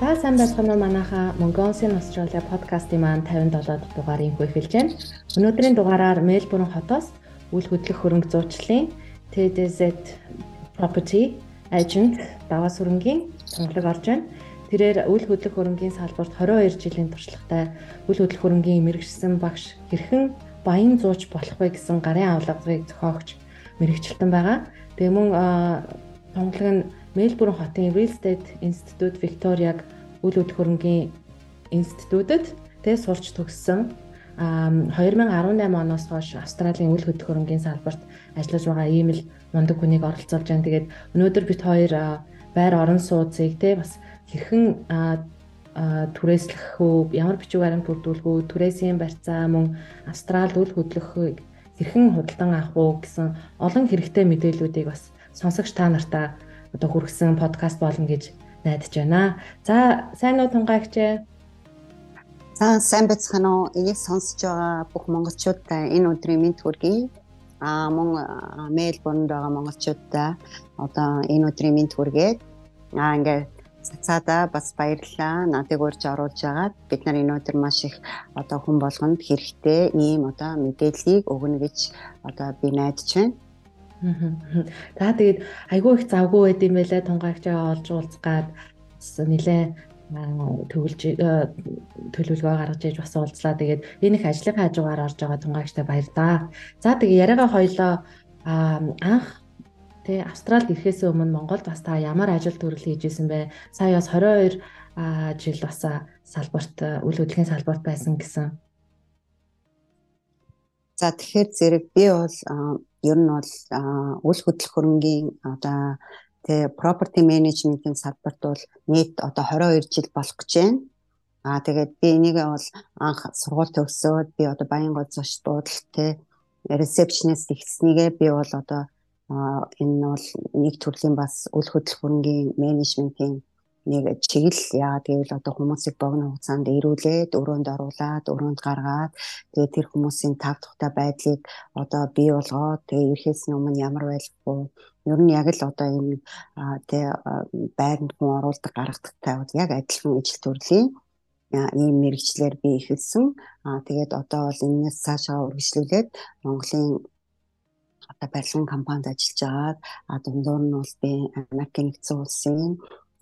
За сайн байцгаана уу манайха Mongolian Australia подкастын маань 57 дугаарыг эхэлж байна. Өнөөдрийн дугаараар Мельбурн хотоос үйл хөдлөх хөрөнгө зуучлалын TDZ Property Agent даваа сүрэнгийн томглог орж байна. Тэрээр үйл хөдлөх хөрөнгийн салбарт 22 жилийн туршлагатай үйл хөдлөх хөрөнгийн мэрэгчсэн багш хэрхэн баян зууч болох вэ гэсэн гарын авлагыг зохиогч мэрэгчлэн байгаа. Тэгээ мөн томглог нь Мельбурн хотын Real Estate Institute Victoria-г үйл хөдлөх хөрөнгийн институтэд тэгээ сурч төгссөн. 2018 оноос хойш Австралийн үйл хөдлөх хөрөнгийн салбарт ажиллаж байгаа ийм л мундаг хүнийг оролцуулж байна. Тэгээд өнөөдөр бид хоёр байр орон сууцыг те бас хэрхэн түрээслэх үү, ямар бичиг баримт бүрдүүлэх үү, түрээсийн барьцаа мөн Австралид үйл хөдлөхийг хэрхэн худалдан авах уу гэсэн олон хэрэгтэй мэдээллүүдийг бас сонсогч та нартаа одоо хүргэсэн подкаст болно гэж найдаж байна. За сайн уу тунгаагч. За сайн байцгаана уу? Энийг сонсож байгаа бүх монголчуудаа энэ өдрийн мэд хүргэе. Аа мөн Мельбурнд байгаа монголчуудаа одоо энэ өдрийн мэд хүргээд аа ингээд цацаада бас баярлалаа. Надыг урьж оруулж агаад бид нар энэ өдөр маш их одоо хүн болгонд хэрэгтэй ийм одоо мэдээллийг өгнө гэж одоо би найдаж байна. За тэгээд айгүй их завгүй байд юм байлаа тунгаагчаа олж уулзгаад нилээ төвлөж төлөвлөгөө гаргаж иж бас уулзлаа. Тэгээд энэ их ажлын хажуугаар орж байгаа тунгаагчтай баяр да. За тэгээд яриагаа хоёлоо анх Тэ Австралид ирэхээс өмнө Монголд бас та ямар ажил төрөл хийж исэн бэ? Сая бас 22 жил бас салбарт үйл хөдлөлийн салбарт байсан гэсэн. За тэгэхээр зэрэг би бол ер нь бол үйл хөдлөх хөрөнгийн одоо тэгээ property management-ийн салбарт бол нийт одоо 22 жил болох гэж байна. Аа тэгээд би энийг бол анх сургууль төгсөөд би одоо Баянгол зоч дуудалт те receptionist ихснийгээ би бол одоо энэ бол нэг төрлийн бас үйл хөдлөх хөрөнгийн менежментийн нэг чиглэл яа гэвэл одоо хүмүүсийг богино хугацаанд ирүүлээд өрөөнд оруулаад өрөөнд гаргаад тэгээ тэр хүмүүсийн тав тухтай байдлыг одоо бий болгоод тэгээ ирэхээс өмнө ямар байх вэ? Ер нь яг л одоо энэ тэгээ байранд хүн оруулдаг гаргадагтай яг адилхан ижил төрлийн ийм мэрэгчлэр би ихэлсэн. Аа тэгээд одоо бол энэс цаашаа үргэлжлүүлээд Монголын одоо барилгын компанид ажиллаж байгаад а дундуур нь бол би Америкийн нэгдсэн улсын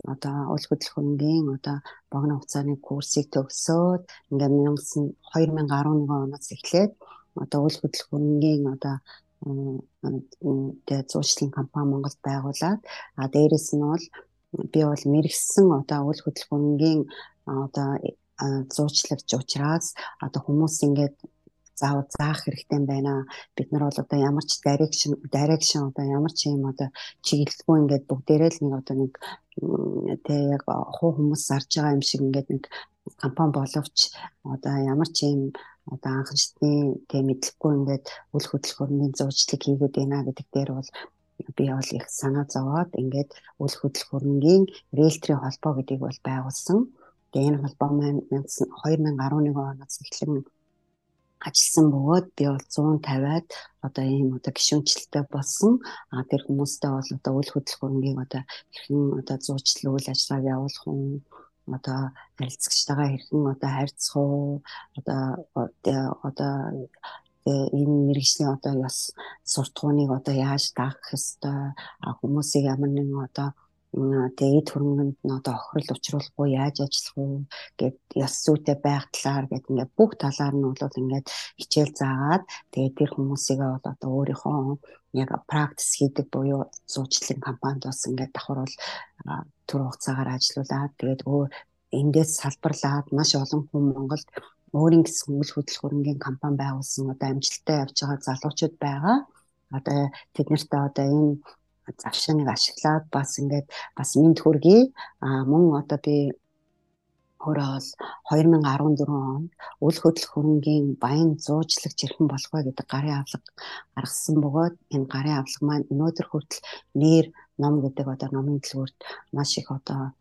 одоо уул хөдлөх хөнгөн одоо богино хугацааны курсыг төгсөөд ингээд 2011 оноос эхлээд одоо уул хөдлөх хөнгөн одоо тэгээ зуучлалын компани Монголд байгуулад а дээрэс нь бол би бол мэрэгсэн одоо уул хөдлөх хөнгөн одоо зуучлагч учраас одоо хүмүүс ингээд заавал заах хэрэгтэй байна. Бид нар бол одоо ямар ч direction direction одоо ямар ч юм одоо чиглэлгүй ингээд бүгдээрээ л нэг одоо нэг тэг яг хуу хүмүүс зарж байгаа юм шиг ингээд нэг компани боловч одоо ямар ч юм одоо анхны тэг мэдлэхгүй ингээд үл хөдлөхөрний зуучлыг хийгээд байна гэдэг дээр бол би бол их санаа зовоод ингээд үл хөдлөх хөрөнгийн риэлтрийн холбоо гэдгийг бол байгуулсан. Тэгээ энэ холбоо маань 2011 оноос эхлэн ажилласан бөгөөд би бол 150-аад одоо ийм одоо гişүнчлэлтэй болсон. А тэр хүмүүстэй бол одоо үйл хөдлөх хөрөнгийг одоо хэрхэн одоо зуучлал үйл ажиллагааг явуулах уу одоо харилцагчтайгаа хэрхэн одоо харьцах уу одоо одоо энэ мэрэгжлийн одоо яс суртахууныг одоо яаж даах ёстой хүмүүсийг ямар нэгэн одоо тэгээ эд хөрөнгөнд нь одоо охирол учруулахгүй яаж ажиллах уу гэд яс зүйтэй байх талаар гэд ингээд бүх талаар нь бол ингээд хичээл заагаад тэгээ тэр хүмүүсийг бол одоо өөрийнхөө яг практис хийдэг буюу зуучлалын компанид бас ингээд давхар бол түр хугацаагаар ажиллаулаад тэгээд өөр эндээс салбарлаад маш олон хүн Монголд өөрийн гэсэн үйл хөдлөх хөрөнгөний компани байгуулсан одоо амжилттай явж байгаа залуучууд байгаа. Одоо тэд нартай одоо энэ завшааныг ашиглаад бас ингээд бас хүргэе. А мөн одоо би өөрөө бол 2014 онд үл хөдлөх хөрөнгийн баян зуучлагч хэрхэн болох вэ гэдэг гарын авлага гаргасан бөгөөд энэ гарын авлага маань өнөөдөр хүртэл нэр ном гэдэг одоо номын дэлгүүрт маш их одоо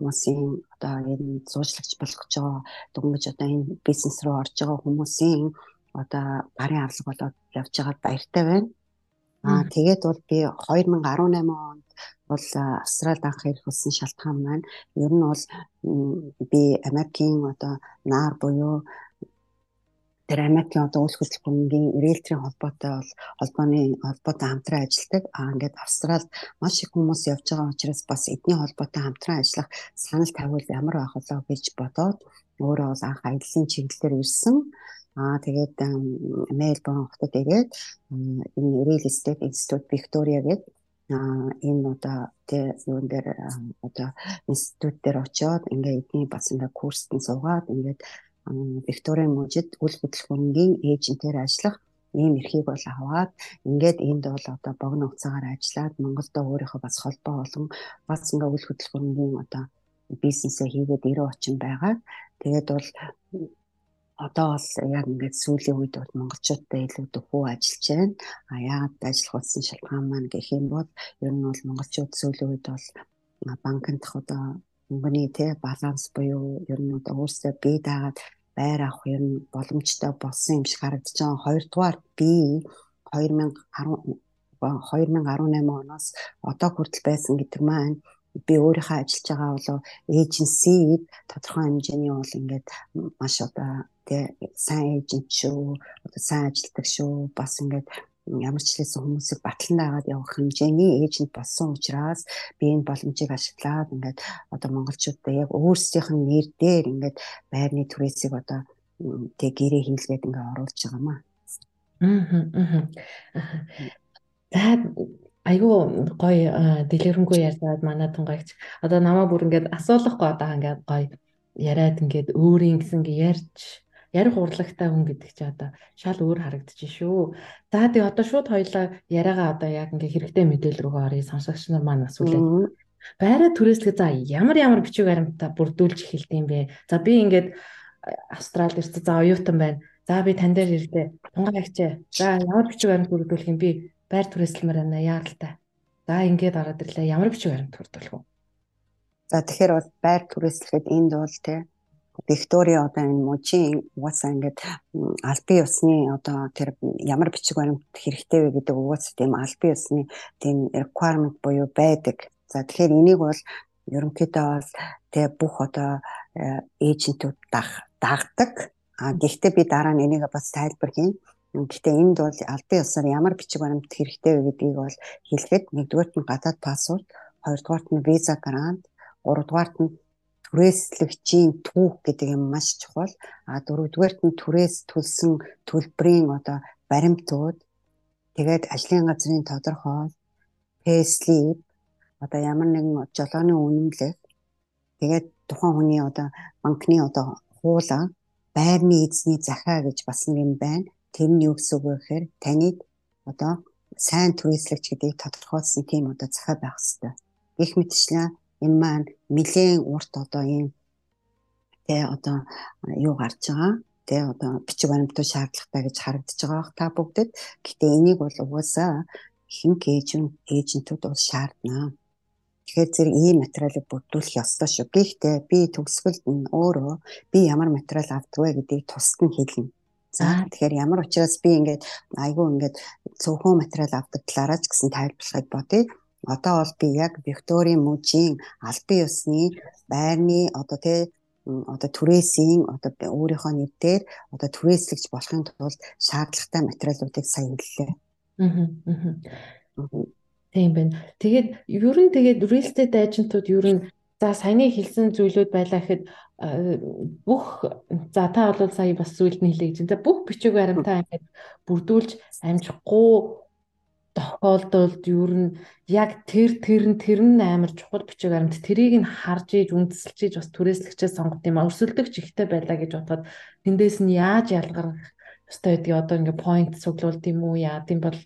хүмүүсийн одоо энэ зуучлагч болох гэж байгаа дүнгийн одоо энэ бизнес руу орж байгаа хүмүүсийн одоо гарын авлага болоод явж байгаад баяртай байна. Аа тэгээд бол би 2018 онд бол Австралид анх ирэх болсон шалтгаан маань ер нь бол би Америкийн одоо наар буюу тэр Америкийн одоо үйл хөдлөлтийн риэлторийн холбоотой бол холбооны холбоотой хамтран ажилладаг. Аа ингээд Австралид маш их хүмүүс явж байгаа учраас бас эдний холбоотой хамтран ажиллах санал тавьвал ямар байх вэ гэж бодоод өөрөө бол анх аяллаа чиглэлээр ирсэн. Аа тэгээд Мельбурн хотод ирээд энэ Real Estate Institute Victoria гэдэг энэ одоо тэ юун дээр одоо институт дээр очиод ингээ эдний бас ингээ курст нь суугаад ингээд Викторийн мужид үл хөдлөхөмгийн эйжентээр ажиллах ийм эрхийг бол аваад ингээд энд бол одоо богино хугацаагаар ажиллаад Монголдо өөрийнхөө бас холбоо болон бас ингээ үл хөдлөхөмгийн одоо бизнесээ хийгээд ирээ очин байгаа. Тэгээд бол одоо бол яг ингээд сүүлийн үед бол монголчуудтай илүү дөхөө ажиллаж байна. А яагаад ажиллах болсон шалтгаан маань гэх юм бол ер нь бол монголчууд сүүлийн үед бол банкнд одоо мөнгөний тий баланс буюу ер нь одоо өөрсдөө бие даагаад байр авах ер нь боломжтой болсон юм шиг харагдаж байгаа. Хоёрдугаар би 2010 2018 оноос одоо хүртэл байсан гэдэг маань би өөрийнхөө ажиллаж байгаа болоо эйженсид тодорхой хэмжээний бол ингээд маш одоо тий сайн эйжент шүү одоо сайн ажилтдаг шүү бас ингээд ямар ч хэлсэн хүмүүсийг батлан дагаад явах хэмжээний эйжент болсон учраас би энэ боломжийг ашиглаад ингээд одоо монголчуудаа яг өөрсдийнх нь нэр дээр ингээд байрны түрээсийг одоо тэг гэрээ хийлгээд ингээд оруулж байгаа маа. Аа. За айгүй гоё дэлгэрэнгүй ярьсаад манай тунгайч одоо намаа бүр ингээд асуулахгүй одоо ингээд гоё яриад ингээд өөрийн гэсэн ингээд ярьж ярих урлагтай хүн гэдэг чи одоо шал өөр харагдчих шүү. За тий одоо шууд хоёлаа яриагаа одоо яг ингээ хэрэгтэй мэдээлэл рүү оръё сонсогч нар маань асуулаа. Байраа түрээслэх за ямар ямар бичиг баримтаа бүрдүүлж эхэлдэм бэ? За би ингээд Австралид ирсэн за оюутан байна. За би тань дээр ирлээ. Тунгай агчаа. За ямар бичиг баримт бүрдүүлэх юм би байр түрээслэмээр байна яаралтай. За ингээд ороод ирлээ. Ямар бичиг баримт бүрдүүлэх вэ? За тэгэхээр бол байр түрээслэхэд энд бол тий Виктори одоо энэ мужийн угаасаа ингээд албан ёсны одоо тэр ямар бичиг баримт хэрэгтэй вэ гэдэг угаасаа тийм албан ёсны тийм requirement буюу байдаг. За тэгэхээр энийг бол ерөнхийдөө бол тэг бүх одоо эйжентүүд дагдаг. А гэхдээ би дараа нь энийг бас тайлбар хийн. Гэхдээ энд бол албан ёсоор ямар бичиг баримт хэрэгтэй вэ гэдгийг бол хэлэхэд нэгдүгээрт нь гадаад паспорт, хоёрдугаарт нь виза грант, гуравдугаарт нь түрээслэгчийн түүх гэдэг юм маш чухал. А дөрөвдүгээрт нь түрээс төлсөн төлбөрийн одоо баримтууд тэгээд ажлын газрын тодорхой пэйслип одоо ямар нэгэн жолооны үнэмлэх тэгээд тухайн хүний одоо банкны одоо хуулаа байрны эзний захиа гэж бас нэг юм байна. Тэр нь юу гэсэн үг вэ гэхээр таныг одоо сайн түрээслэгч гэдгийг тодорхойлсон тийм одоо захиа байх хэрэгтэй. Гэх мэтчлэн энэ маань нэлээд урт одоо ийм тэ одоо юу гарч байгаа тэ одоо бичиг баримтууд шаардлагатай гэж харагдаж байгаа та бүгдэд гэтээ энийг бол угаасаа ихэнх эйжент эйжентүүд бол шаардна. Тэгэхээр зэрэг ийм материалыг бүрдүүлэх ёстой шүү. Гэхдээ би төгсгөлд нь өөрөө би ямар материал авдаг вэ гэдгийг тусад нь хэлнэ. За тэгэхээр ямар учраас би ингээд айгүй ингээд цөөхөн материал авдаг талаараа ч гэсэн тайлбарлахыг бодъё одоо бол би яг Викторийн мужийн албан ёсны байрны одоо тий одоо түрээсийн одоо өөрийнхөө нэрээр одоо түрээслэгч болохын тулд шаардлагатай материалуудыг хэллээ. Аа. Тийм байна. Тэгээд ер нь тэгээд real estate agent-ууд ер нь за саяны хэлсэн зүйлүүд байлаа гэхэд бүх за та бол сая бас зүйлд нь хэлээ гэж. Бүх бичиг баримтаа ингээд бүрдүүлж амжихгүй тохиолдолд ер нь яг тэр тэр нь тэр нь амар чухал бичиг баримт тэрийг нь харж иж үндэслэж иж бас түрээслэгчээ сонгох юм өрсөлдөгч ихтэй байлаа гэж бодоход тэндээс нь яаж ялгарх ёстой гэдгийг одоо ингээ point цуглуулд юм уу? Яа гэм бол.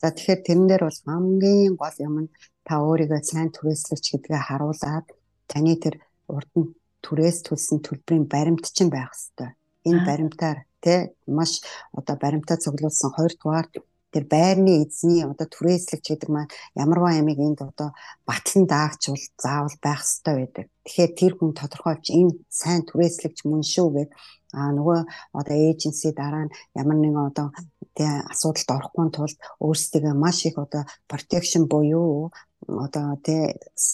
За тэгэхээр тэрэн дээр бол хамгийн гол юм нь та өөрийгөө сайн түрээслэгч гэдгээ харуулад таны тэр урд нь түрээс төлсөн төлбөрийн баримт чинь байх хэвээр энэ баримтаар тий маш одоо баримтаа цуглуулсан хоёр дугаар тэр байрны эзний одоо түрээслэгч гэдэг маань ямарваа ямиг энд одоо батлан даагчвал заавал байх ёстой байдаг. Тэгэхээр тэр хүн тодорхойлж энэ сайн түрээслэгч мөн шүү гэд А нөгөө одоо эйженси дараа нь ямар нэгэн одоо тий асуудалд орохгүй тулд өөрсдөө маш их одоо protection буюу одоо тий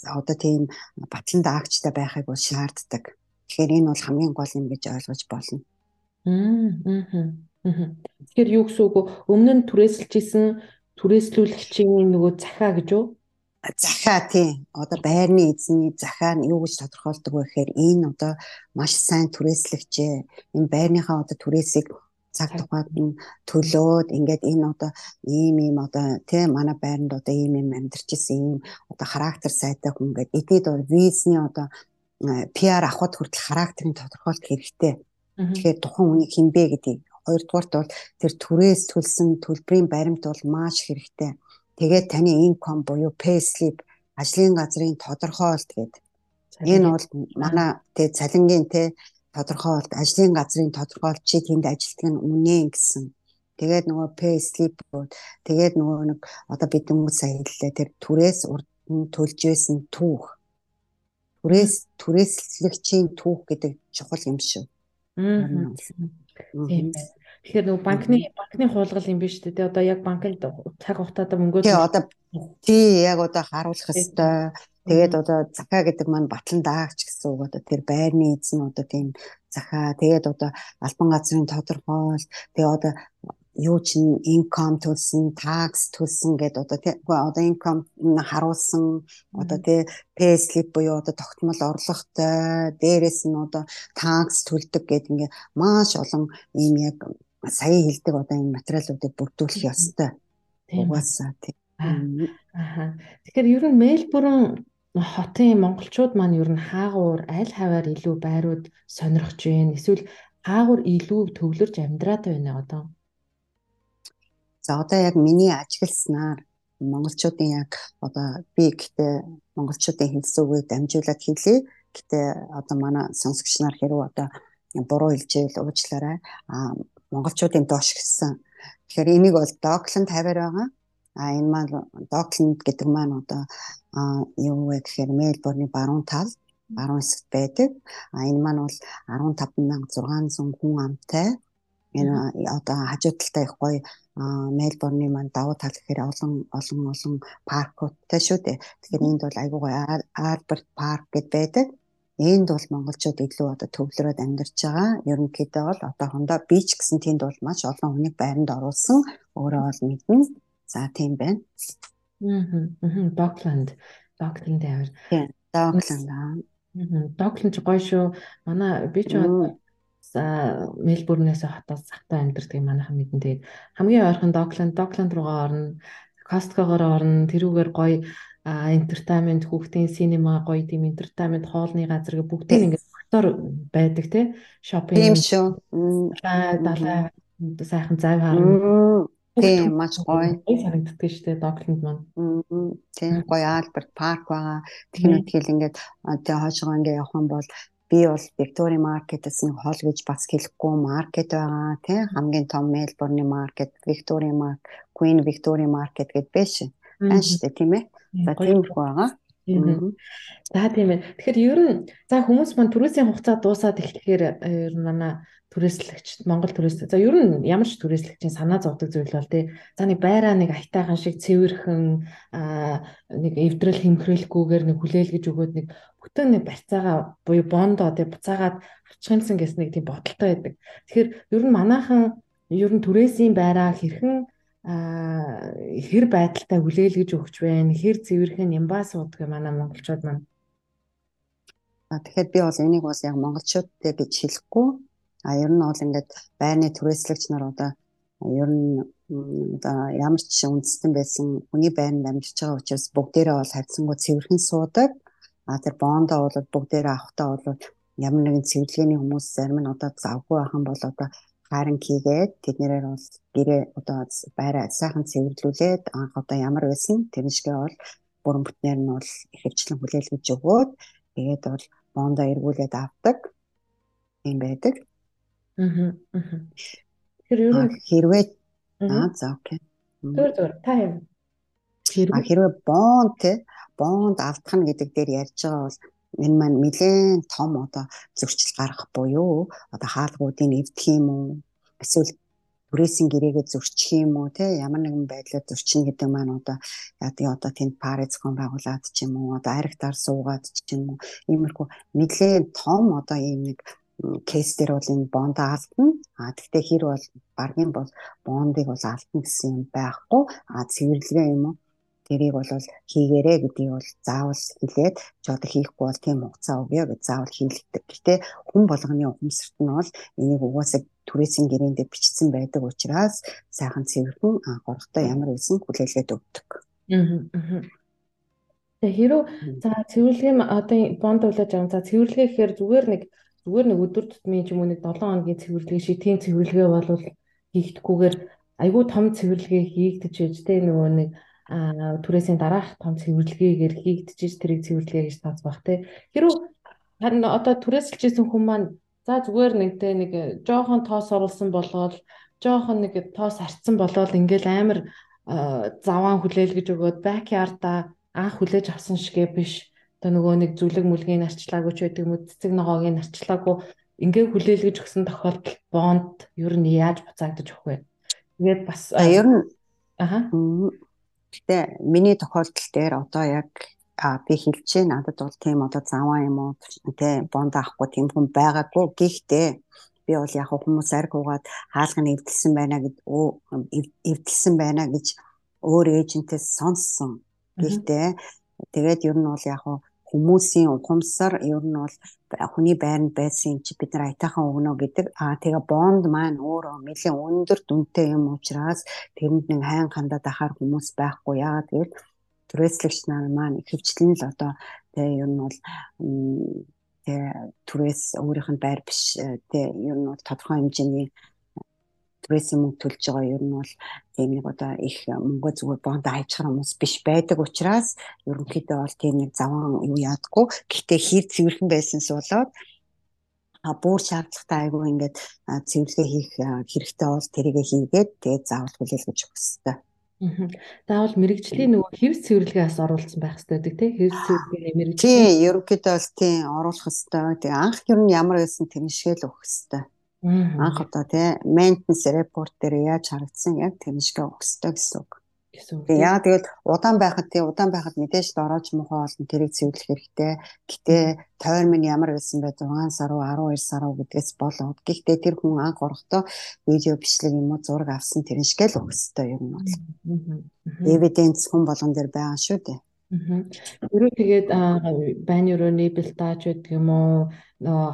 одоо тийм батлан даагчтай байхыг бол шаарддаг. Тэгэхээр энэ бол хамгийн гол юм гэж ойлгож болно. Аа. Тэгэхээр юу гэсэн үг өмнө нь түрээсэлж исэн түрээслүүлэгчийн нөгөө захаа гэж үү? захаа тий одоо байрны эзний захаа нь юу гэж тодорхойлдог вэ гэхээр энэ одоо маш сайн түрээслэгчээ энэ байрныхаа одоо түрээсийг цаг тухайд нь төлөөд ингээд энэ одоо ийм ийм одоо тий манай байранд одоо ийм ийм амьдарч исэн ийм одоо характер сайтай хүн гэдэг. Эднийд визний одоо PR авахд хүртэл характерын тодорхойлт хэрэгтэй. Тэгэхээр тухайн хүний хинбэ гэдгийг хоёрдугаарт бол тэр түрээс төлсөн төлбөрийн баримт бол маш хэрэгтэй. Тэгээд таны income буюу pay slip ажлын газрын тодорхойлт гэдэг. Энэ бол манай тэг цалингийн тэ тодорхойлт ажлын газрын тодорхойлт чи тэнд ажилтдаг нь үнэ гэсэн. Тэгээд нөгөө pay slip тэгээд нөгөө нэг одоо бид хүмүүс сая хэллээ тэр түрээс урд нь төлж байсан түүх. Түрээс түрээслэгчийн түүх гэдэг чухал юм шүү. Тийм. Тэгэхээр нөгөө банкны банкны хуулгал юм биш үү? Тэгээ одоо яг банкнд цаг хугацаатаа мөнгөө Тий одоо тий яг одоо харуулах хэвээр тэгээд одоо захаа гэдэг маань батлан даагч гэсэн үг. Одоо тэр байрны эзэн одоо тийм захаа. Тэгээд одоо албан газрын тодорхойл тэгээ одоо юу чин income төлсөн, tax төлсөн гэдэг одоо тий одоо income харуулсан. Одоо тий pay slip буюу одоо тогтмол орлоготой. Дээрэс нь одоо tax төлдөг гэдэг ингээ маш олон ийм яг сая хэлдэг одоо энэ материалуудыг бүрдүүлэх ёстой. Угаасаа тийм. Аа. Тэгэхээр ер нь Мельбурн хотын монголчууд маань ер нь хаагуур аль хаваар илүү байрууд сонирхож байна. Эсвэл хаагуур илүү төвлөрж амьдраад байна одоо. За одоо яг миний ажигласнаар монголчуудын яг одоо би гэхдээ монголчуудын хэлсэн үгийг дамжуулаад хэлье. Гэтэ одоо манай сонсогч нар хэрэг одоо буруу хэлжээл уучлаарай. Монголчуудын доош гэсэн. Тэгэхээр энийг бол Dockland тавиар байгаа. А энэ маань Dockland гэдэг маань одоо юу вэ гэхээр Мельбурны баруун тал баруун хэсэгт байдаг. А энэ маань бол 15600 хүн амтай. Энэ одоо хажуу талтай их гоё Мельбурны маань давуу тал гэхээр олон олон олон паркуудтай шүү дээ. Тэгэхээр энд бол айгүй гоё Albert Park гэд байдаг. Энд бол монголчууд илүү одоо төвлөрөөд амьдарч байгаа. Ерөнхийдөө бол одоохондоо бич гэсэн тэнд бол маш олон хүнийг байранд оруулсан. Өөрөө бол мэднэ. За тийм байна. Аа. Докланд. Докланд явар. Тийм. Докланд. Аа. Докланд гоё шүү. Манай би ч за Мельбурнээс хотоос захтай амьдардаг манайхан мэдэн тэгээд хамгийн ойрхон Докланд, Докланд руугаа орно. Косткогоор орно. Тэрүүгээр гоё entertainment хүүхдийн синема гоё тийм entertainment хоолны газар гэ бүгдийг ингээд фактор байдаг тий шопинг тийм шүү далай сайхан зав харна тийм маш гоё. санагддаг шүү дээ докланд маань. Тийм гоё. Альберт парк байгаа. Тэгэхээр тэгэл ингээд тий хоошоо ингээд явах юм бол би бол Victoria Market-ээс нэг хоол гэж бас хэлэхгүй маркет байгаа тий. Хамгийн том Melbourne market Victoria Market Queen Victoria Market гэдээ биш байна шүү дээ тийм ээ За тийм их байгаа. За тийм ээ. Тэгэхээр ер нь за хүмүүс маань түрээсийн хугацаа дуусаад эхлэхээр ер нь манай түрээслэгч Монгол түрээс за ер нь ямар ч түрээслэгчийн санаа зовдөг зүйл бол тий за нэг байраа нэг аятайхан шиг цэвэрхэн нэг эвдрэл хэмхрэлгүйгээр нэг хүлээлгэж өгөөд нэг бүтэн нэг барьцаага буюу бондоо тий буцаагаад авчихсан гэс нэг тийм бодолтой байдаг. Тэгэхээр ер нь манайхан ер нь түрээсийн байраа хэрхэн хэр байдалтай хүлээлгэж өгч байна? Хэр цэвэрхэн юм ба суудаг манай монголчууд маань? Тэгэхээр би бол энийг бас яг монголчуудтэй гэж хэлэхгүй. А ер нь бол ингээд байрны түрээслэгч нар одоо ер нь одоо ямар ч үндэстэн байсан хүний байранд амьдарч байгаа учраас бүгдээрээ бол харьцангуй цэвэрхэн суудаг. А тэр бондоо бол бүгдээрээ авахтаа бол ямар нэгэн цэвэрлэгээний хүмүүс зарим нь одоо завгүй юм бол одоо харин хийгээд тэднэрээр бол гэрээ одоо байраа сайхан цэвэрлүүлээд анх одоо ямар байсан тэрншгээ бол бүрэн бүтнээр нь бол ихэвчлэн хүлээлгэж өгөөд тэгээд бол бондоо эргүүлээд авдаг юм байдаг. Аа. Тэгэхээр ер нь хэрвээ аа за окей. Зүгээр зүгээр та юм. Хэрвээ бонд те бонд алдах нь гэдэг дээр ярьж байгаа бол энэ маань нэлээд том одоо зөрчил гаргах буюу одоо хаалгуудыг эвдэх юм уу эсвэл түрээсийн гэрээгээ зөрчих юм уу те ямар нэгэн байдлаар зөрчинө гэдэг маань одоо яа одоо тэнд пари зохион байгуулад ч юм уу одоо аригтаар суугаад ч юм уу иймэрхүү нэлээд том одоо ийм нэг кейс дээр бол энэ бонд алдна. А тэгтээ хэр бол баргийн бол бондыг бол алдна гэсэн юм байхгүй. А цэвэрлэгээ юм уу? Тэрийг бол хийгээрэй гэдгийг бол заавал хэлээд ч одоо хийхгүй бол тийм хугацаа өгье гэж заавал хийлэгдэг. Гэтэ хүн болгоны ухамсарт нь бол энийг угаасаа түрээсийн гэрээнд бичсэн байдаг учраас сайхан цэвэрхэн анхаарахтай ямар байсан хүлээлгээд өгдөг. Аа. Тэгээ хэрүү за цэвэрлэгийн одоо бонд үлээж байгаа. За цэвэрлэгээ гэхээр зүгээр нэг зүгээр нэг өдөр тутмын юм уу нэг 7 хоногийн цэвэрлэгээ шиг тийм цэвэрлэгээ бол хийхдэггүйгээр айгүй том цэвэрлэгээ хийгдэж байж тээ нөгөө нэг түрээсийн дараах том цэвэрлэгээгээр хийгдэж тэрийг цэвэрлэгээ гэж тооц баг те. Хэрвээ харин одоо түрээсэлжсэн хүн маань за зүгээр нэг те нэг жоохон тоос оруулсан болоод жоохон нэг тоос арцсан болоод ингээл амар заваан хүлээлгэж өгөөд бакярда анх хүлээж авсан шигэ биш. Одоо нөгөө нэг зүлэг мүлгийн арчлаагүй ч байдаг уу цэцэг ногоогийн арчлаагүй ингээ хүлээлгэж өгсөн тохиолдолд бонд ер нь яаж буцаагдаж өгөх вэ? Тэгээд бас ер нь аха Гэтэ миний тохиолдол дээр одоо яг а би хэлж байна надад бол тийм одоо заваа юм уу тэ бонд авахгүй тийм хүн байгаагүй гэхдээ би бол яг хүмүүс арг угаад хаалганы эвдэлсэн байна гэд эвдэлсэн байна гэж өөр эйжентээс сонссон. Гэхдээ тэгээд ер нь бол яг хүмүүсийн ухамсар ер нь бол хүний байранд байсан чи бид нар аятайхан өгнө гэдэг. Аа тэгээ бонд маань өөрөө нэлээд өндөр дүнтэй юм учраас тэрэнд нэг хайн хандаад ахаар хүмүүс байхгүй. Яагаад гэвэл түрээслэгч нар маань ихэвчлэн л одоо тэгээ ер нь бол тэгээ түрээс өөрийнх нь байр биш тэгээ ер нь бол тодорхой хэмжээний түрээсийн мөнгө төлж байгаа ер нь бол тийм нэг одоо их мөнгө зүгээр бонд хайчхаар хүмүүс биш байдаг учраас ерөнхийдөө бол тийм нэг заван юу яадаггүй. Гэхдээ хэр цэвэрхэн байсанс болоод а бүр шаардлагатай айгүй ингээд цэвэрлэгээ хийх хэрэгтэй бол тэрийгэ хийгээд тэгээд заавал хүлээлгэж өгөх хэрэгтэй. Заавал мэрэгжлийн нөгөө хэвс цэвэрлэгээс оруулсан байх хэрэгтэй гэдэг тийм хэвс цэвэрлэгээ мэрэгжлийн. Тийм, ерөнхийдөө бол тийм оруулах хэрэгтэй. Тэгээ анх ер нь ямар байсан тэр шиг л өгөх хэрэгтэй. Анх одоо тий maintenance report дээр яаж харагдсан яг тэр шиг өгсдөө гэсэн үг. Тэгээ яа тэгэл удаан байхад тий удаан байхад мэдээж дорооч мохоо олон тэрийг цэвэрлэх хэрэгтэй. Гэтэ тойр минь ямар байсан бэ 6 сар уу 12 сар уу гэдгээс болоод гэхдээ тэр хүн анх орохдоо видео бичлэг юм уу зураг авсан тэр шиг л өгсдөө юм бол. Evidence хүн болгон дээр байгаа шүү дээ. Ерөө тэгээд байна өрөөний бэлтааж байдаг юм уу?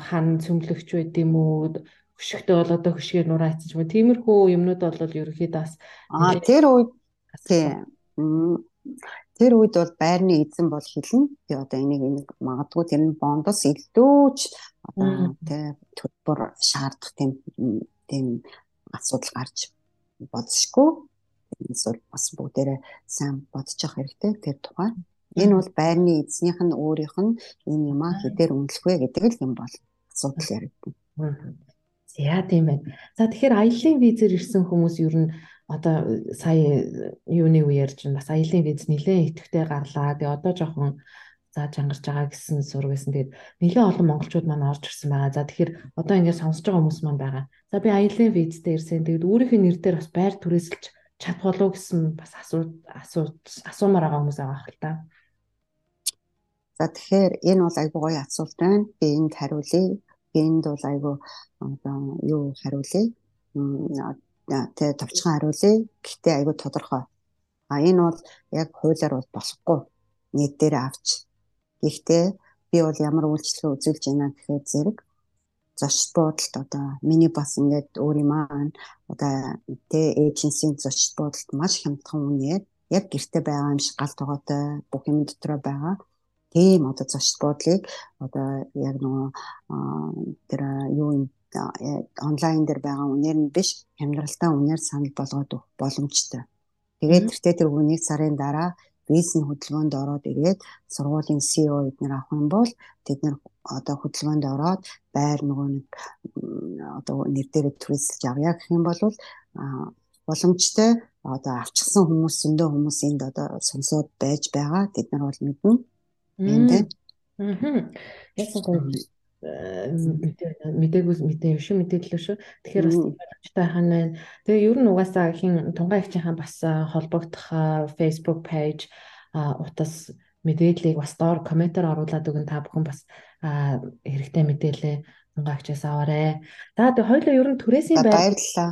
хан цөмлөгч байд юм уу? Хөшигтэй бол одоо хөшгээр нураа хийчих юм. Тиймэрхүү юмнууд бол ерөөхдөө бас аа тэр үед тийм тэр үед бол байрны эзэн бол хэлнэ. Би одоо энийг энийг магадгүй тэр нь бондос илдөөч одоо тий төлбөр шаардах тийм тийм асуудал гарч бодсошгүй. Эсвэл бас бүгдээрээ сайн бодож явах хэрэгтэй тэр тухай. Энэ бол байрны эзнийх нь өөрийнх нь энэ юмаа хэдээр үнэлэх вэ гэдэг л юм бол асуудал яригдана. За тийм байна. За тэгэхээр аяллаа визээр ирсэн хүмүүс ер нь одоо сая юуны үеэр чинь бас аяллаа виз нэлээд идэвхтэй гарлаа. Тэгээ одоо жоохон зааж ангарч байгаа гэсэн сураг байсан. Тэгээд нэлээд олон монголчууд маань орж ирсэн байгаа. За тэгэхээр одоо ингээд сонсож байгаа хүмүүс маань байгаа. За би аяллаа визтэй ирсэн. Тэгээд өөрийнх нь нэр дээр бас байр түрээсэлж чадах болов гэсэн бас асуу асуу асуумаар байгаа хүмүүс байгаа хэл та. За тэгэхээр энэ бол айгүй гоё асуулт байна. Би энд хариулъя энд бол айгүй одоо юу хариулъя? Тэгээ товчхон хариулъя. Гэхдээ айгүй тодорхой. А энэ бол яг хуулиар бол болохгүй. Нийт дээр авч. Гэхдээ би бол ямар үйлчлэг үзүүлж байна гэхээр зэрэг зочд буудалд одоо миний бас ингээд өөрийн маань одоо тэ эйженсийн зочд буудалд маш хямдхан үнээр яг гэрте байгаа юм шиг гал тогоотой бүх юм дотроо байгаа тийм одоо зочд буудлыг одоо яг нөгөө тэр юу юм онлайн дээр байгаа үнээр нь биш амьдралтаа үнээр санал болгоод өгөх боломжтой. Тэгээд тэртээ тэр үнийг сарын дараа визний хөдөлгөөнд ороод ирээд сургуулийн CEO эднэр авах юм бол тэд нар одоо хөдөлгөөнд ороод байр нөгөө нэг одоо нэр дээр түрээсэлж авъя гэх юм бол боломжтой одоо авчихсан хүмүүс зөндөө хүмүүс энд одоо сонсоод байж байгаа тэд нар бол мэднэ. Энд. Яасан гоё мэдээгүй мэдээ юм шүү мэдээлэл шүү. Тэгэхээр бас боломжтой хань байна. Тэгээ ер нь угаасаа хин тунгаа ихчийнхаа бас холбогдох Facebook page утас мэдээллийг бас доор комментээр оруулаад өгөн та бүхэн бас хэрэгтэй мэдээлээ тунгаагчаас аваарэ. За тэгээ хоёлоо ер нь түрээсийн байр баярлалаа.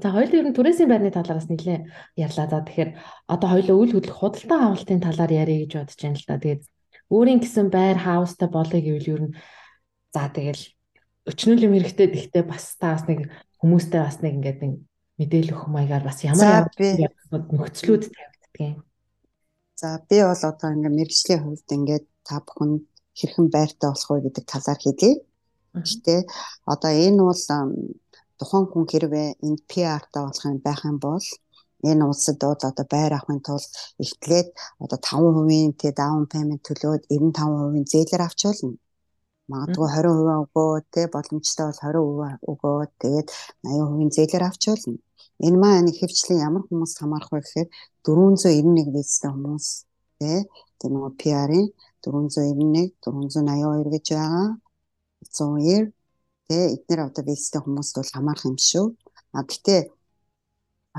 За хоёул ер нь түрээсийн байрны талаараас нэлээ ярьлаа. За тэгэхээр одоо хоёул үйл хөдлөх худалдан авалтын талаар ярих гэж бодож байна л да. Тэгээд өөрийн гэсэн байр хаустай болъё гэвэл ер нь за тэгэл өчнөл юм хэрэгтэй гэхдээ бас та бас нэг хүмүүстэй бас нэг ингээд нэг мэдээлэл өгөх маягаар бас ямар нөхцлүүд тавигддаг юм. За би бол одоо ингээд мэрэгжлийн хувьд ингээд та бүхэн хэрхэн байртай болох вэ гэдэг талаар хэлье. Гэтэ одоо энэ бол тухайн хүн хэрвээ энд PR-тай болох юм байх юм бол энэ улсад одоо байр авахын тулд эхлээд одоо 5% тэ даун пеймент төлөөд 95% зээлэр авч болно. Магадгүй 20% өгөө тэ боломжтой бол 20% өгөө тэгээд 80% зээлэр авч болно. Энэ маань хэвчлэн ямар хүмүүс хамаарах вэ гэхээр 491 визтэй хүмүүс тэ тэр нөгөө PR-ийн 491 482 гэж байгаа. 190 тэ эдгээр одоо визтэй хүмүүст бол хамаарах юм шүү. А гэтээ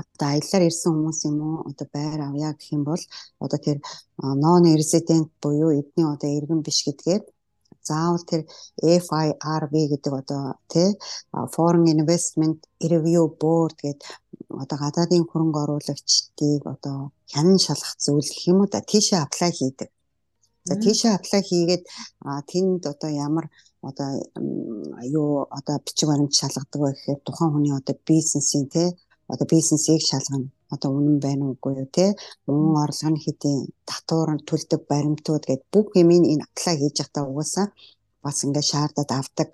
одоо аяллаар ирсэн хүмүүс юм уу одоо байр авъя гэх юм бол одоо тэр non resident буюу эдний одоо иргэн биш гэдгээр заавал тэр FIRB гэдэг одоо тий Foreign Investment Review Board гэдэг одоо гадаадын хөрөнгө оруулагчдыг одоо хянан шалгах зүйл гэх юм уу да тийшээ аплай хийдэг. За тийшээ аплай хийгээд тэнд одоо ямар одоо юу одоо бичиг баримт шалгадаг вэ гэхээр тухайн хүний одоо бизнесийн тий одоо бизнесийг шалгана. Одоо үнэн байна уугүй юу те мөн орлого нь хэдийн татвар төлдөг баримтууд гэд бүх юм энэ аплай хийж байхдаа угаасаа бас ингээд шаардаад авдаг.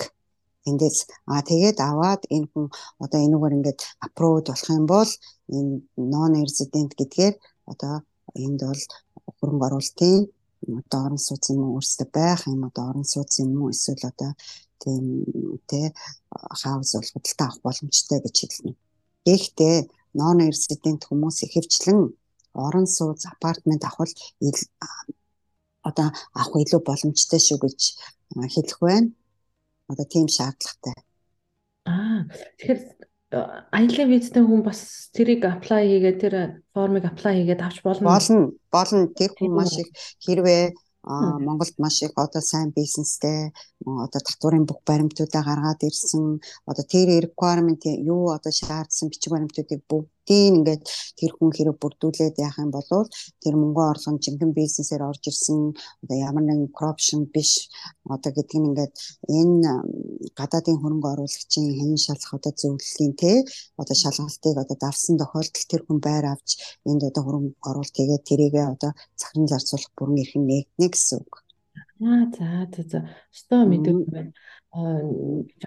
Эндээс аа тэгээд аваад энэ хүн одоо энүүгээр ингээд аппрув болох юм бол энэ non resident гэдгээр одоо энд бол хөрөнгө оруулалтын одоо орон сууц юм уу өөрсдөө байх юм одоо орон сууц юм уу эсвэл одоо тийм тэ хаус бол худалдаа авах боломжтой гэж хэлнэ. Гэхдээ non resident хүмүүс ихэвчлэн орон сууц апартмент авах одоо авах илүү боломжтой шүү гэж хэлэх байна. Одоо тийм шаардлагатай. Аа тэгэхээр аялал визтэй хүн бас тэрийг аплай хийгээд тэр формыг аплай хийгээд авч болно. Болно. Болно. Тэр хүн маш их хэрвээ Монголд маш их одоо сайн бизнестэй одоо татварын бүх баримтуудаа гаргаад ирсэн одоо тэр requirement юу одоо шаардсан бичиг баримтуудыг бүгдийг ингээд тэр хүн хэрэг бүрдүүлээд яах юм бол тэр мөнгө орлого жинхэнэ бизнесээр орж ирсэн одоо ямар нэгэн corruption биш одоо гэдэг нь ингээд энэ гадаадын хөрөнгө оруулагчийн хэн шалах одоо зөвлөлийн те одоо шалгалтыг одоо давсан тохиолдолд тэр хүн байр авч энд одоо хөрөнгө оруулалт хийгээд тэрийгээ одоо захиран зарцуулах бүрэн эрх нь нэгнэ гэсэн үг. Аа за за за. Өстой мэдээгүй байна. Аа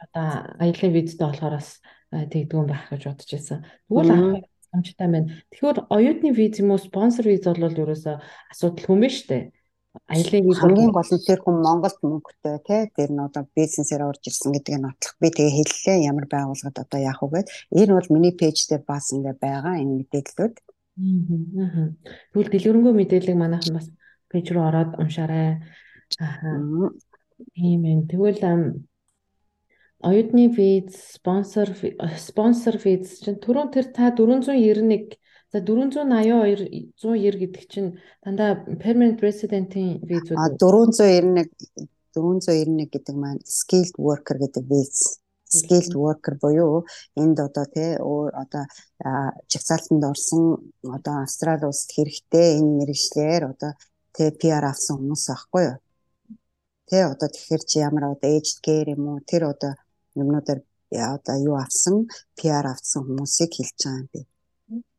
одоо аялын визтэй болохоор бас тэгдгүүн байх гэж бодож байсан. Тэгвэл амжтай байна. Тэгэхээр оюутны виз юм уу спонсор виз бол ерөөсөө асуудал хүмээ штэ. Аялын виз хамгийн гол нь тэр хүн Монголд мөнгөтэй тий тэр нь одоо бизнесээр орж ирсэн гэдэг нь нотлох. Би тэгээ хэллээ ямар байгууллагад одоо яах вэ гэд. Энэ бол миний пэйж дээр бас ингээ байгаа энэ мэдээллүүд. Аа. Тэгвэл дэлгэрэнгүй мэдээллийг манайхан бас пэйж рүү ороод уншаарай. Аа. Тийм ээ. Тэгвэл оюутны виз, спонсор спонсор виз чинь түрүүн тэр та 491 за 482 190 гэдэг чинь дандаа permanent resident-ийн визүүд. А 491 491 гэдэг маань skilled worker гэдэг виз skilled worker буюу энд одоо тий одоо жигсаалтанд орсон одоо Австрали улсад хэрэгтэй энэ мэрэгчлэр одоо тий PR авсан хүмүүс аахгүй юу. Тэ одоо тэгэхээр чи ямар одоо aged care юм уу тэр одоо юмнуудаар одоо юу авсан PR авсан хүмүүсийг хэлж байгаа юм би.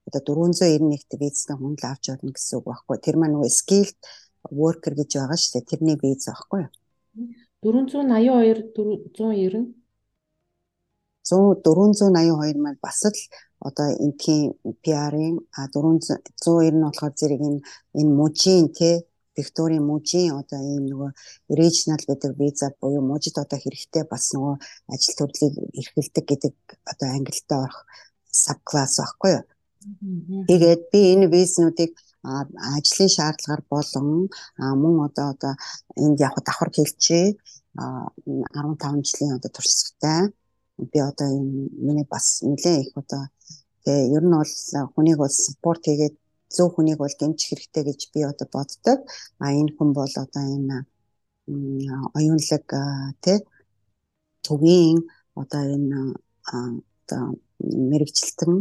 Одоо 491-т визтэй хүн л авч болно гэсэн үг байхгүй. Тэр маань нөгөө skilled worker гэж байгаа шүү дээ. Тэрний виз байхгүй юу? 482 490 482 маань бас л одоо энтхийн PR-ийн 400 190 нь болохоор зэрэг энэ энэ мужийн тий Викторийн мужийн одоо ийм нөгөө regional гэдэг виза буюу мужид одоо хэрэгтэй бас нөгөө ажил төрлийг эрхэлдэг гэдэг одоо англитай орох класс баггүй юу. Тэгээд би энэ визнүүдийг ажлын шаардлагаар болон мөн одоо одоо энд яг давхар хэлчээ 15 жилийн одоо туршлагатай би одоо энэ миний бас нэлээ их одоо тэгээ ер нь бол хүнийг бол спорт хийгээд зөв хүнийг бол дэмжих хэрэгтэй гэж би одоо боддог. А энэ хүн бол одоо энэ оюунлаг тий төвийн одоо энэ одоо мэрэгчлэлтэн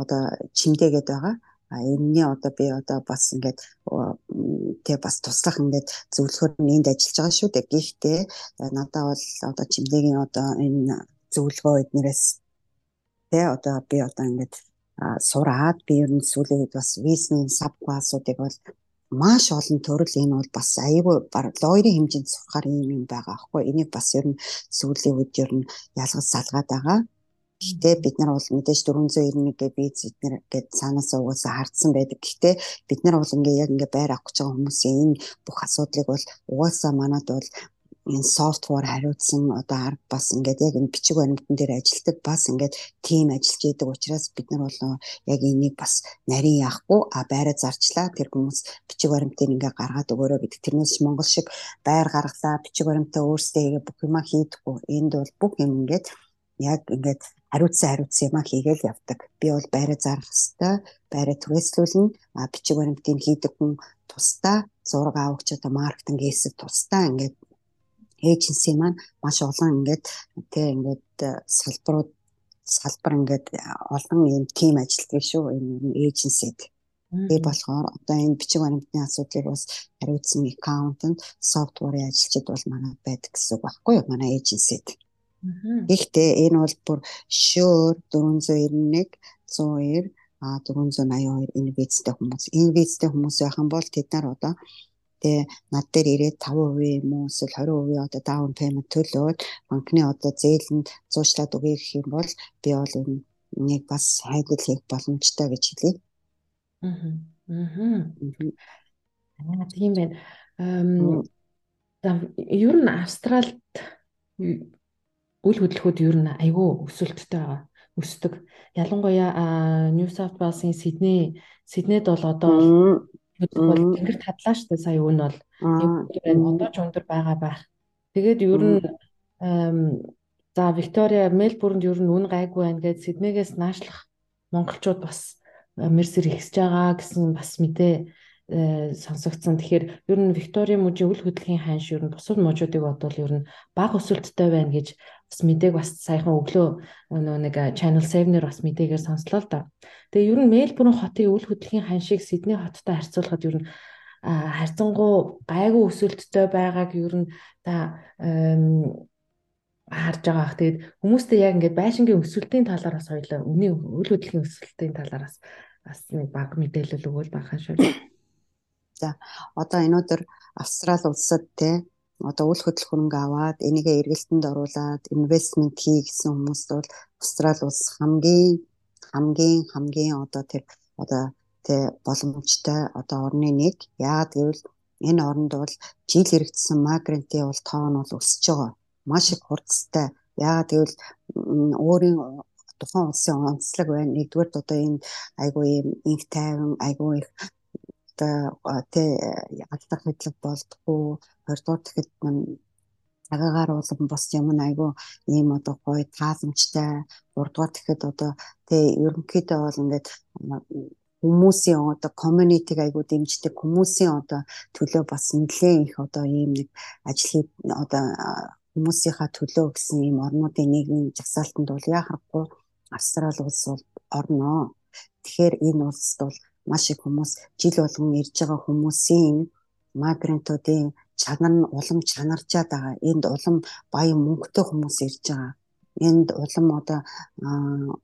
одоо чимдээгээд байгаа. А энэний одоо би одоо бас ингээд тэг бас туслах ингээд зөвлөхөр нэнд ажиллаж байгаа шүү дээ. Гэхдээ надад бол одоо чимдээгийн одоо энэ зөвлөгөө эднэрээс тэг одоо би одоо ингээд сураад би ер нь сүүлийн үед бас визний сабклассуудыг бол маш олон төрөл энэ бол бас аюулгүй лойрын хэмжээнд сурахаар юм юм байгаа аахгүй. Энийг бас ер нь сүүлийн үед ер нь ялгаж салгаад байгаа. Гэхдээ бид нар бол мэдээж 491 гэ биз эднэр гээд цаанаасаа угаасаа хардсан байдаг. Гэхдээ бид нар бол ингээ яг ингээ байр авах гэж байгаа хүмүүсийн энэ бүх асуудлыг бол угаасаа манад бол энэ софтвер хариуцсан одоо арга бас ингээд яг энэ бичиг баримтан дээр ажилтдаг бас ингээд тим ажиллаж идэг учраас бид нар бол яг энийг бас нарийн яахгүй а байраа зарчлаа тэр хүмүүс бичиг баримтыг ингээд гаргаад өгөөрэй гэдэг тэрнээс Монгол шиг байр гаргалаа бичиг баримтаа өөрсдөө хийгээ бүх юма хийдэггүй энд бол бүх юм ингээд яг ингээд хариуцсан хариуцсан юмаа хийгээл явдаг. Би бол байраа зарах хэвээр байраа түрээслүүлнэ. А бичиг баримтыг хийдэг хүн тусдаа зураг авахч одоо маркетинг хийсэг тусдаа ингээд эйженси маань маш олон ингээд тэг ингээд э, салбарууд салбар ингээд э, олон юм тим ажилтдаг шүү энэ эйженсид. Би болохоор одоо энэ бичиг баримтны асуудлыг бас хариуцсан аккаунтент софтверын ажилчид бол манайд байдаг гэсэн үг байхгүй юу манай эйженсид. Гэхдээ энэ бол бүр Shure 491 102 а 482 энэ визтэй хүмүүс. Энэ визтэй хүмүүс байх юм бол тэд нар одоо тэгээ над дээр ирээд 5% юм уу эсвэл 20% одоо down payment төлөөд банкны одоо зээлэнд зуучлаад өгье гэх юм бол би бол энэ нэг бас хайдал хийх боломжтой гэж хэлье. Аа. Аа. Тийм байна. Эм ер нь Австралид үйл хөдлөхүүд ер нь айгүй өсөлттэй байгаа өсдөг. Ялангуяа New South Wales-ийн Сидней Сиднейд бол одоо хөдлөх бол тэнгэрт хадлаа шүү дээ. Сая нь бол одоо ч өндөр байгаа байх. Тэгээд ер нь за Виктория Мельбурнд ер нь үн гайгүй байна гэж Сиднейгээс наашлах монголчууд бас мерсер ихсэж байгаа гэсэн бас мэдээ Э, сонсогдсон. Тэгэхээр ер нь Виктория мужийн үл хөдлөхийн ханш ер нь бусад мужуудыг бодвол ер нь бага өсөлттэй байна гэж бас мэдээг бас саяхан өглөө нөө нэг Channel 7-нэр бас мэдээгээр сонслоо л да. Тэгээ ер нь Мельбурн хотын үл хөдлөхийн ханшийг Сидней хоттой харьцуулахад ер нь харьцангуй гайгүй өсөлттэй байгааг ер нь та харж байгаа бах. Тэгээд хүмүүстэй яг ингээд байшингийн өсөлтийн талаар бас хоёлаа үний үйл хөдлөлийн өсөлтийн талаар бас бас нэг баг мэдээлэл өгвөл бахан шүү. За одоо энэ өдөр Австрал улсад те одоо үл хөдлөх хөрөнгө аваад энийгээ эргэлтэнд оруулаад инвестмент хий гэсэн хүмүүст бол Австрал улс хамгийн хамгийн хамгийн одоо тэр одоо тэ боломжтой одоо орны нэг яагаад гэвэл энэ оронд бол жил хэрэгжсэн мигрантын бол тоо нь бол өсөж байгаа. Маш их хурцтай. Яагаад гэвэл өөрийн тухайн улсын онцлог байна. Нэгдүгээр одоо энэ айгүй юм инх тайван айгүй их тий алдах мэдлэг болдгоо хоёрдугаар тэгэхэд цагаагаар улам бос юм айгу ийм одоо гоё тааламжтай гуравдугаар тэгэхэд одоо тий ерөнхийдөө бол ингээд хүмүүсийн одоо community-г айгуу дэмждэг хүмүүсийн одоо төлөө бас нэлээд их одоо ийм нэг ажил одоо хүмүүсийнхаа төлөө гэсэн ийм орнуудын нийгмийн жагсаалтанд бол яхахгүй Австрали улс бол орноо. Тэгэхээр энэ улсд бол маш их хүмүүс жил болгон ирж байгаа хүмүүсийн мигрантуудын чанар нь улам чанарчаад байгаа. Энд улам баян мөнгөтэй хүмүүс ирж байгаа. Энд улам одоо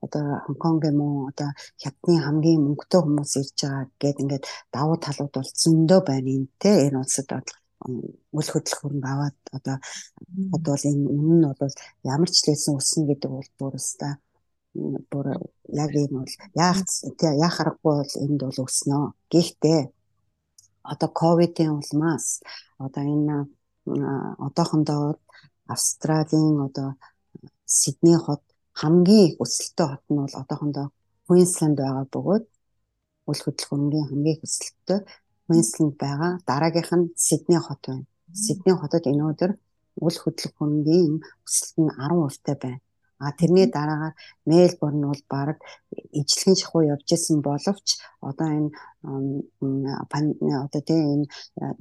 одоо Хонконг юм уу одоо хятадны хамгийн мөнгөтэй хүмүүс ирж байгаа гэд ингээд давуу талууд бол зөндөө байна энэ те энэ улсад үл хөдлөх хөрөнгө аваад одоо одоо энэ үнэн нь бол ямар ч лээсэн өснө гэдэг бол бүр өстой бүр яг энэ бол яах яах аргагүй бол энд бол өснө. Гэхдээ одоо ковидын улмаас одоо энэ одоохондоо Австралийн одоо Сидней хот хамгийн их өсөлттэй хот нь бол одоохондоо Queensland байгаа бөгөөд үл хөдлөхөмгийн хамгийн хөсөлттэй Queensland байгаа. Дараагийнх нь Сидней хот байна. Сидней хотод энэ өдөр үл хөдлөхөмгийн өсөлт нь 10% таа байна. А тэрний дараагаар Мельбурн бол баг ижлэхэн шахуу явж исэн боловч одоо энэ одоо тийм энэ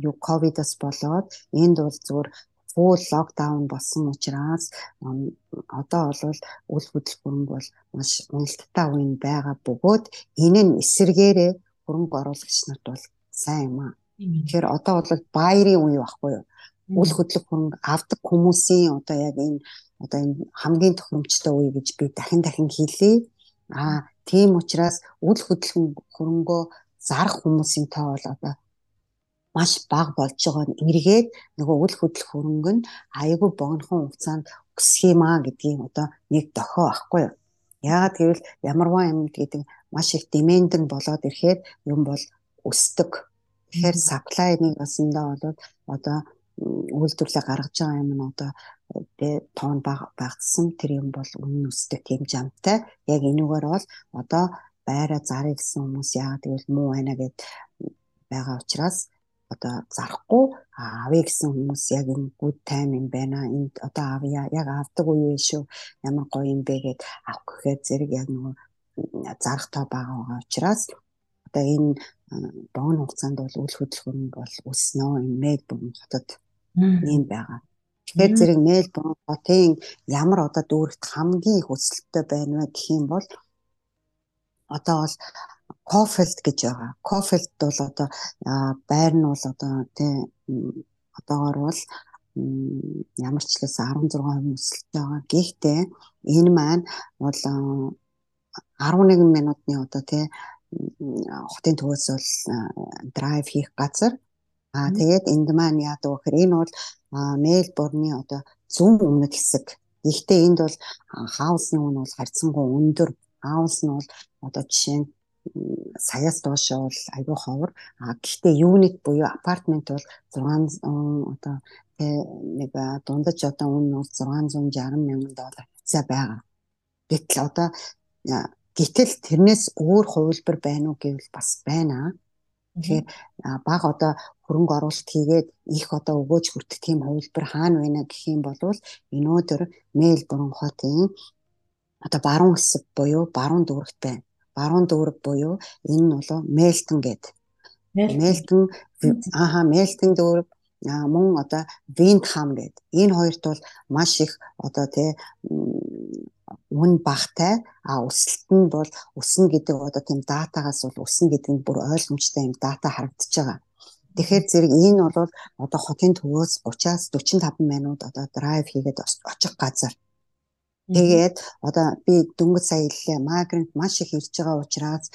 юу ковидос болоод энд бол зүгээр full lockdown болсон учраас одоо бол үл хөдлөлт бол маш уналттай үе байгаа бөгөөд энэ нь эсэргээрээ хөрөнгө оруулагч нарт бол сайн юм аа. Тэгэхээр одоо бол баярын үе байхгүй юу? Үл хөдлөх хөрөнгө авдаг хүмүүсийн одоо яг энэ одоо энэ хамгийн тохиромжтой үе гэж би дахин дахин хэлье. Аа тийм учраас үл хөдлөх хөрөнгөө зарах хүмүүсийн тоо бол одоо маш бага болж байгаа нь эргээд нөгөө үл хөдлөх хөрөнгө нь аягүй богинохон хугацаанд өсөх юм аа гэдгийг одоо нэг дохио ахгүй юу. Яагаад гэвэл ямарваа юм гэдэг маш их демендэн болоод ирэхээр юм бол өсдөг. Тэгэхээр supply нэг басандаа бол одоо үйлдвэрлэлээ гаргаж байгаа юм нь одоо тоон багтсан тэр юм бол үнэн өсдөг тийм жамтай. Яг энүүгээр бол одоо байраа зарыг гэсэн хүмүүс яагаад гэвэл муу байна гэд байгаа учраас одоо зарахгүй авъя гэсэн хүмүүс яг энэ good time юм байна. Энд одоо авъя. Яг авдаг үе шүү. Ямар гоё юм бэ гэд авах гэхээр зэрэг яг нөгөө зарах тоо байгаа учраас одоо энэ богино хугацаанд бол үл хөдлөх бол өснө. Энэ Мельбурн хотод ийм байгаа. Тэгэхээр зэрэг Мельбурн хотын ямар одоо дүүрэгт хамгийн их өсөлттэй байна вэ гэх юм бол одоо бол Кофелд гэж байгаа. Кофелд бол одоо байр нь бол одоо тий одоогор бол ямар ч лээс 16% өсөлттэй байгаа. Гэхдээ энэ маань бол 11 минутны одоо тий хотын төвөөс бол драйв хийх газар. Аа тэгээд энд маань яадаг вэ гэхээр энэ бол Мельбурны одоо зүүн өмнөд хэсэг. Гэхдээ энд бол хаусны үн бол харьцангуй өндөр. Хаус нь бол одоо жишээ нь саяас доош бол айгүй ховор. А гэхдээ юунит буюу апартмент бол 600 одоо нэг дундаж одоо үн нь бол 660 мянган доллар хэвцээ байгаа. Гэтэл одоо Гэтэл тэрнээс өөр хувилбар байна уу гэвэл бас байна. Тэгэхээр баг одоо хөрөнгө оруулалт хийгээд их одоо өгөөж хүртэх тийм хувилбар хаана байна гэх юм бол өнөөдөр Мельбурн хотын одоо баруун хэсэг буюу баруун дүүрэгт байна. Баруун дүүрэг буюу энэ нь болоо Мельтон гэдэг. Мельтон ааха Мельтон дүүрэг мөн одоо Виндхам гэдэг. Энэ хоёрт бол маш их одоо тий үн багтай а өсөлт нь бол өснө гэдэг одоо тийм датагаас бол өснө гэдэг нь бүр ойлгомжтой юм дата харагдаж байгаа. Тэгэхээр зэрэг энэ бол одоо хотын төвөөс 30-аас 45 минут одоо драйв хийгээд очих газар. Тэгээд одоо би дөнгөж сая хэллээ магрант маш их ирж байгаа учраас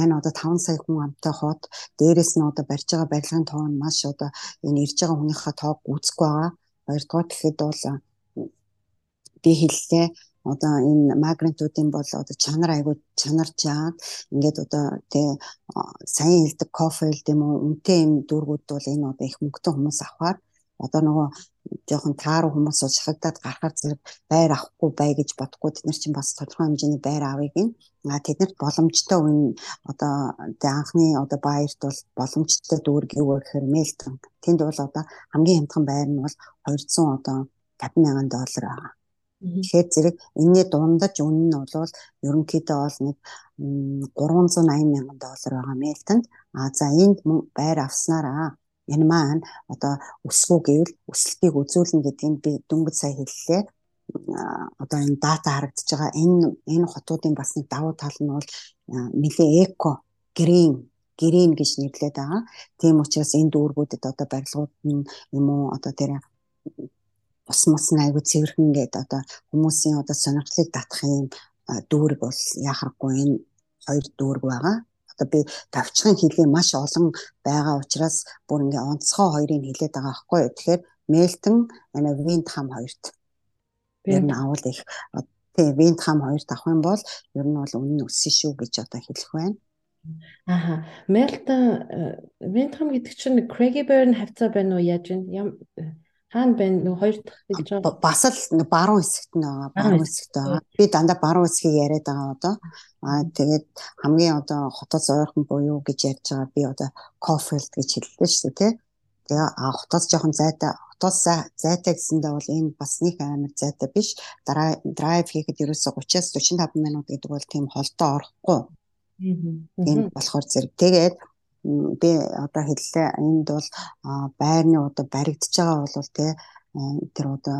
энэ одоо 5 сая хүн амтай хот дээрэс нь одоо барьж байгаа барилгын тоо нь маш одоо энэ ирж байгаа хүнийхээ тоог үүсэхгүй байгаа. Хоёрдугаар гэхэд бол би хэллээ одоо энэ магнитуудын бол одоо чанар айгуу чанарч яад ингээд одоо тий сайн хэлдэг кофе гэдэг юм уу үнэтэй юм дүүргүүд бол энэ одоо их мөнгөтэй хүмүүс авахаар одоо нөгөө жоохон тааруу хүмүүс бол шахагдаад гарахаар зэрэг байр авахгүй бай гэж бодохгүй тэд нар чинь бас тодорхой хэмжээний байр авъя гин. А тэднэрт боломжтой үн одоо анхны одоо баярт бол боломжтой дүүрэг юу гэхээр Мельтон. Тэнд бол одоо хамгийн хямдхан байр нь бол 200 одоо 50 мянган доллар байгаа. Тэгэхээр зэрэг энэний дундаж үнэ нь бол ерөнхийдөө бол нэг 380 мянган доллар байгаа Мельтонд. А за энд байр авснараа энэ маань одоо өсвөө гэвэл өсөлтийг үзүүлнэ гэдгийг би дөнгөж сая хэллээ. Одоо энэ дата харагдаж байгаа энэ энэ хотуудын бас нэг давуу тал нь бол нэлээ эко грин грин гэж нэрлэдэг байгаа. Тийм учраас энэ дүүргүүдэд одоо барилгууд нь юм уу одоо тэр ус мус нь айгүй цэвэрхэн гэдэг одоо хүмүүсийн одоо сонирхлыг татах юм дүүрэг бол яхахгүй энэ хоёр дүүрэг байгаа. Одоо би тавчхан хэлээ маш олон байгаа учраас бүр ингээ онцгой хоёрыг хэлээд байгаа байхгүй. Тэгэхээр Мельтон ана Виндхам хоёрт ер нь авал их тий Виндхам хоёрт авах юм бол ер нь бол үнэн өссөн шүү гэж одоо хэлэх байна. Аха. Мельтон Виндхам гэдэг чинь Craigieburn хавцаа байна уу яаж вэ? Хаана байна? Нэг хоёр дахь хэлж байгаа. Бас л баруун хэсэгт нь байгаа. Баруун хэсэгт байгаа. Би дандаа баруун хэсгийг яриад байгаа одоо. Аа тэгээд хамгийн одоо хотоос ойрхон буюу гэж ярьж байгаа би одоо Cofield гэж хэллээ шүү дээ тий. Тэгээ а хотоос жоохон зайтай хотоос зайтай гэсэндээ бол энэ бас нэг амар зайтай биш. Дараа драйв хийхэд ерөөсө 30-аас 45 минут гэдэг бол тийм холтоо орохгүй. Тийм болохоор зэрэг тэгээд би одоо хэллээ энд бол байрны одоо баригдаж байгаа бол тий тэр одоо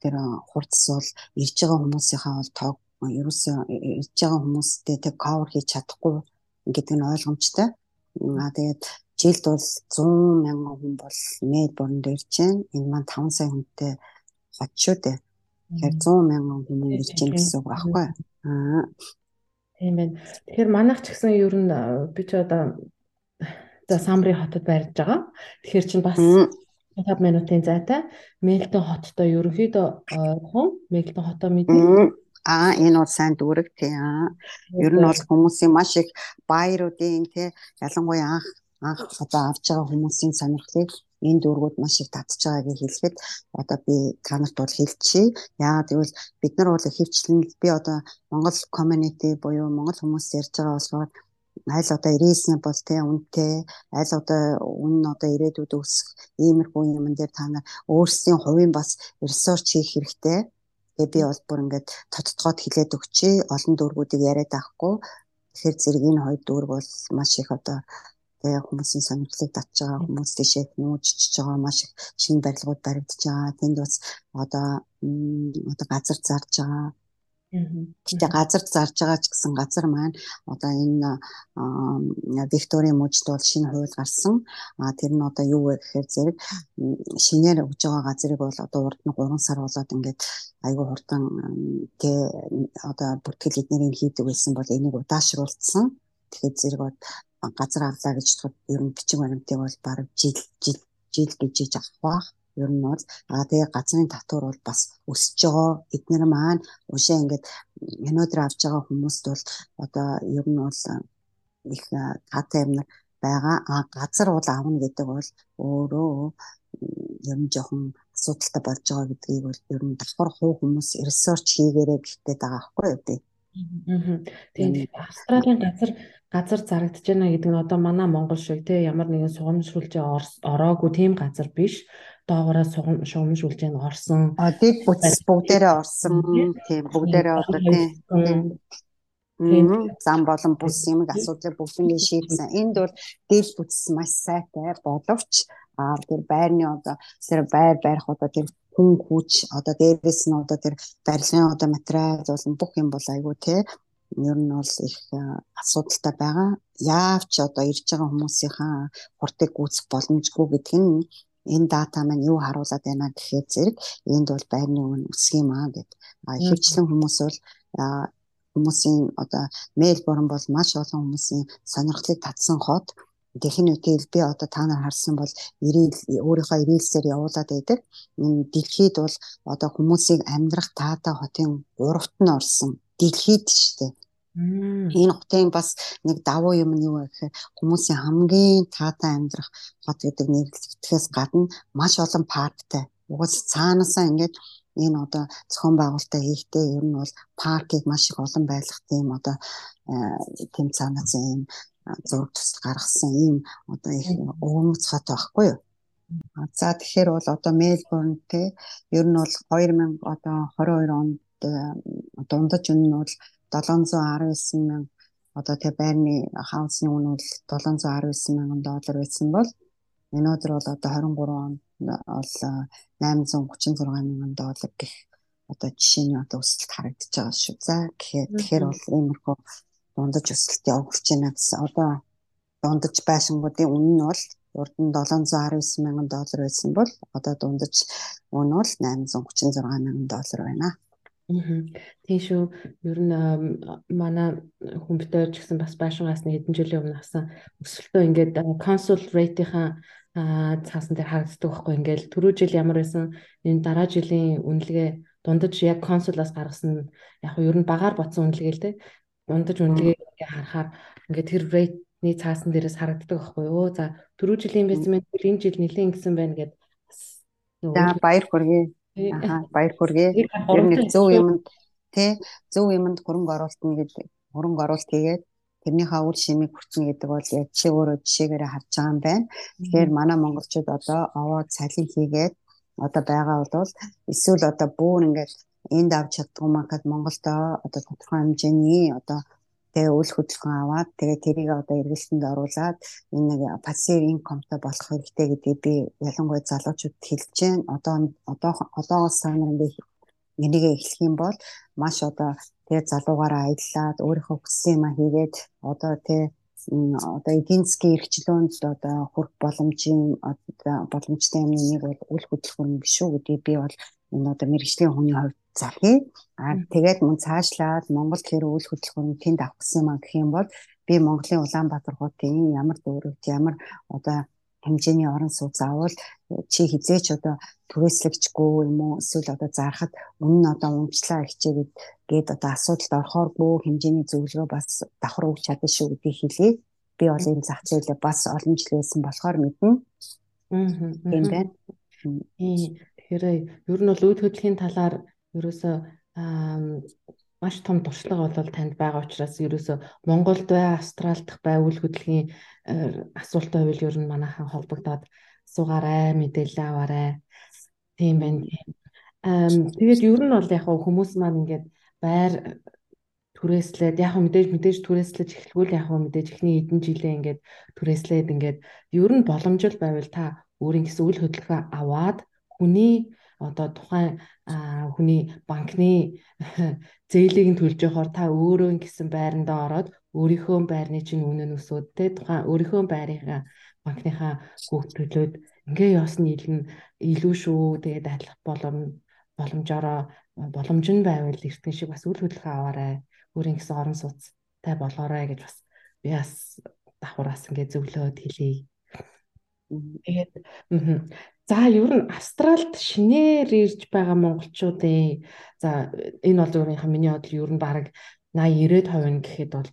тэр хурц бол ирж байгаа хүмүүсийнхаа бол тоог ерөөсөө ирж байгаа хүмүүстэй тэг кавер хийж чадахгүй гэдэг нь ойлгомжтой. Аа тэгээд жилд бол 100 мянган хүн бол Мельбурнд ирж байна. Энэ маань 5 сая хүнтэй хот шүү дээ. Тэгэхээр 100 мянган хүн ирж байна гэсэн үг байхгүй. Аа. Тийм байна. Тэгэхээр манайх ч гэсэн ер нь би ч одоо за Самри хотод барьж байгаа. Тэгэхээр чинь бас 5 минутын зайтай Мельтон хоттой ерөнхийдөө ойрхон Мельтон хотоо мэдээ. Аа энэ бол сайн дүүрэг тий. Ер нь бол хүмүүсийн маш их баяруудын тий ялангуяа анх анх одоо авч байгаа хүмүүсийн сонирхлыг энэ дүүргүүд маш их татж байгааг хэлэхэд одоо би танарт бол хэлчихье. Яагаад гэвэл бид нар бол хөвчлэн би одоо Монгол community буюу монгол хүмүүс ярьж байгаа болохоор аль одоо ирээсэн бол тэ үнтэй аль одоо үн одоо ирээдүйд өсөх иймэрхүү юм дээр та нар өөрсдийн хувийн бас ресерч хийх хэрэгтэй. Тэгээ би бол бүр ингээд тодтогоод хилээд өгчээ. Олон дүүргүүдийг яриад авахгүй. Тэгэхээр зэрэг энэ хоёр дүүрг бол маш их одоо тэгээ хүмүүсийн сонирхлыг татж байгаа хүмүүс тийшээ нүүжж байгаа маш их шинэ барилгууд баригдаж байгаа. Тэнд бас одоо одоо газар зарж байгаа Гэтэ газар зарж байгаа ч гэсэн газар маань одоо энэ Викторийн мужид бол шинэ хууль гарсан. А тэр нь одоо юу вэ гэхээр зэрэг шинээр өгж байгаа газрыг бол одоо урд нь 3 сар болоод ингээд айгүй хурдан тэ одоо бүртгэл эднэрийг хийдэг байсан бол энийг удаашруулсан. Тэгэхээр зэрэг газар авлаа гэж бодоход ер нь бичиг баримтыг бол баг жил жил жил гэж авах бах ер нь бол аа тэгээ газрын татвар бол бас өсөж байгаа. Эднэр маань уушаа ингээд өнөөдөр авч байгаа хүмүүст бол одоо ер нь бол их таатай юм байгаа. А газар бол авна гэдэг бол өөрөө ер нь жоохон асуудалтай болж байгаа гэдгийг бол ер нь давхар хуу хүмүүс ресерч хийгээрэй гэхдээ байгаа байхгүй юу тий. Тийм Австралийн газар газар зарагдаж байна гэдэг нь одоо манай Монгол шиг тий ямар нэгэн сугамшруулж ороогүй тийм газар биш доогоороо шугамшуулж байна орсон. А дэг бүтц бүгдээрээ орсон. Тийм бүгдээрээ одоо тийм зам болон бус юм асуудлыг бүгднийг шийдсэн. Энд бол дэг бүтц маш сайтай боловч а тэр байрны одоо тэр байр барих одоо тэр хүн хүч одоо дээрээс нь одоо тэр барилгын одоо материал болон бүх юм бол айгүй те ер нь бол их асуудалтай байгаа. Яавч одоо ирж байгаа хүмүүсийнхаа хурдыг гүйцэх боломжгүй гэдэг нь энэ дата маань юу харуулад байна гэхээр зэрэг энд бол байрны үн өсөх юм аа гэд. Ихэвчлэн хүмүүс бол хүмүүсийн одоо Мельбурн бол маш олон хүмүүсийн сонирхлыг татсан хот. Definitive би одоо та нар харсан бол ирээл өөрийнхөө ирээлсээр явуулаад байдаг. Энэ дэлхийд бол одоо хүмүүсийг амьдрах таатай хотын 3-т нь орсон. Дэлхийд шүү дээ. Энэ хотын бас нэг давуу юм нь юу вэ гэхээр хүмүүсийн хамгийн таатай амьдрах хот гэдэг нэрлэгдэхээс гадна маш олон парктай. Угаас цаанаасаа ингээд энэ одоо зохион байгуулалтаа хийхдээ ер нь бол паркийг маш их олон байлгах тийм одоо тийм цаанаас ийм зураг төсөл гаргасан ийм одоо их өвмөц хот байхгүй юу? За тэгэхээр бол одоо Мельбурн те ер нь бол 2000 одоо 22 онд дундаж үн нь бол 719 мянга одоо тэг байрны хаусны үн бол 719 мянган доллар байсан бол өнөөдөр бол одоо 23 онд бол 836 мянган доллар гэх одоо жишээний одоо өсөлт харагдаж байгаа шүү. За гэхээр тэгэхээр бол иймэрхүү дундаж өсөлт явагдаж байна гэсэн одоо дундаж байшингуудын үнэ нь бол урд нь 719 мянган доллар байсан бол одоо дундаж үнэ бол 836 мянган доллар байна. Тийм шүү. Ер нь манай компьютер ч гэсэн бас байшингаас нэг хэдэн жилийн өмнө авсан өсөлтөө ингээд консул рейтийнхаа цаасан дээр харагддаг байхгүй ингээд түрүү жил ямар байсан энэ дараа жилийн үнэлгээ дундаж яг консулаас гаргасан яг нь ер нь багаар ботсон үнэлгээ л дээ. Дундаж үнэлгээ харахаар ингээд тэр рейтний цаасан дээрээс харагддаг байхгүй юу. За түрүү жилийн мэн энэ жил нэлээд ингэсэн байна гэд За баяр хүргэе. Баяр хүргэе. Ер нь зөв юмд тий зөв юмд хөрөнгө оруулалтна гэдэг хөрөнгө оруулалт хийгээд тэрнийхээ үр шимийг хүртнэ гэдэг бол яг чи өөрөө жишээгээр харж байгаа юм байна. Тэгэхээр манай монголчууд одоо овоод цалин хийгээд одоо байгаа бол эсвэл одоо бүр ингээд энд авч чаддгүй манхад Монголдо одоо тодорхой хэмжээний одоо тэгээ үйл хөдлөлгөөн аваад тэгээ тэрийг одоо эргэлтэнд оруулаад энэ нэг пассив инкомтой болох хэрэгтэй гэдгийг би ялангуяа залуучуудад хэлж байна. Одоо одоо одоогоос санаар би энийг эхлэх юм бол маш одоо тэгээ залуугаараа аяллаад өөрийнхөө хүссэн юм хийгээд одоо тэгээ одоо эдийн засгийн эрхчлөөнд одоо хүрх боломжийн одоо боломжтой юмны нэг бол үйл хөдлөх биш үү гэдгийг би бол энэ одоо мэрэгжлийн хүний хувьд залхий. Аа тэгээд мөн цаашлаад Монгол хэр үйл хөдлөх тэнд авах гэсэн а гэх юм бол би Монголын Улаанбаатар хотын ямар дүүрэгт ямар одоо хэмжээний орон сууц заавал чи хизээч одоо түрээслэгчгүй юм уу эсвэл одоо зарахад өмнө нь одоо унчлаа хичээгээд гээд одоо асуудалд орохооргүй хэмжээний зөвлөгөө бас давхар өгч чадсан шүү гэдгийг хэлээ. Би бол энэ зах зээлээ бас олон жил байсан болохоор мэднэ. Аа. Тийм байна. Тэгэхээр ер нь бол үйл хөдлөлийн талаар ерөөсөө маш том туршлага бол танд байгаа учраас ерөөсөө Монголд бай, Австралид бай үйл хөдлөлийн э, асуулттай байвал ер нь манайхан холбогдоод суугаарай, мэдээлэл аваарай. Тийм байна. Тэгээд ер нь бол яг хүмүүс маань ингээд байр түрээслээд яг мэдээж мэдээж түрээслэж эхлэвэл яг мэдээж эхний хэдэн жилээ ингээд түрээслээд ингээд ер нь боломжтой байвал та өөрийн гэсэн үйл хөдлөлгөө аваад хүний одоо тухайн хүний банкны зээлийг нь төлж явахаар та өөрөө гэсэн байрандаа ороод өөрийнхөө байрны чинь үнэ нь өсөөд те тухайн өөрийнхөө байрынхаа банкныхаа хүүхд төлөөд ингээ явсан нийлэн илүү шүү тэгээд ажиллах болом боломжоор боломж нь байвал эртхэн шиг бас үл хөдлөх аваарай. Өөрийн гэсэн орон сууцтай болоорой гэж бас би бас давхраас ингээ зөвлөөд хэлье. Тэгээд За ер нь Австралид шинээр ирж байгаа монголчуудын за энэ бол өөрийнхөө миний бодол ер нь баг 80 90% гэхэд бол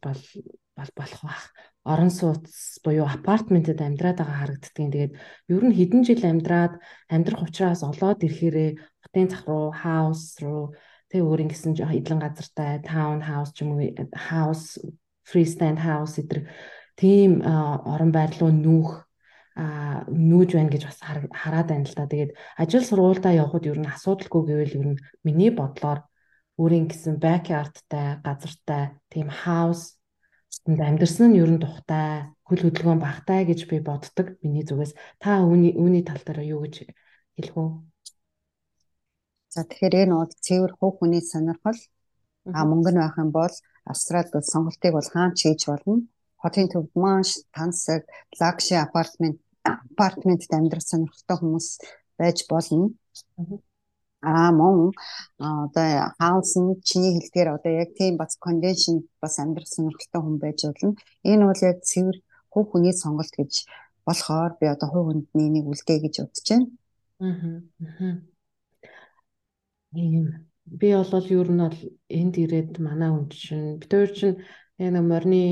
бол болох бах. Орон сууц буюу апартментэд амьдраад байгаа харагддгийн. Тэгээд ер нь хэдэн жил амьдраад амьдрах учраас олоод ирэхээрээ хотын зах руу, хаус руу тэг өөрийн гэсэн эдлэн газартай таун хаус ч юм уу хаус, freestand house гэдэг тийм орон байр руу нүүх нүүж байна гэж бас хараад байна л да. Тэгээд ажил сургуультай явхад ер нь асуудалгүй гэвэл ер нь миний бодлоор өөрийн гэсэн backyardтай газартай тийм house амьдэрсэн нь ер нь тухтай хөл хөдөлгөөн багтай гэж би боддог. Миний зүгээс та үүний үүний тал дээр юу гэж хэлэх үү? За тэгэхээр энэ бол цэвэр хувь хүний сонирхол а мөнгө нь байх юм бол Австралид сонголтыг бол хаан ч хийж болно. Хотын төвд маш тансаг лагши апартмент апартментэд амьдрах сонирхолтой хүмүүс байж болно. Аа мөн одоо хаус нь чиний хэлдгээр одоо яг тийм бас кондишн бас амьдрах сонирхолтой хүн байж болно. Энэ бол яг цэвэр хувь хүний сонголт гэж болохоор би одоо хувь хүндний нэг үлдээ гэж бодож байна. Аа. Ийм би бол ер нь бол энд ирээд манай хүн чинь бид хоёр чинь яг нэг морины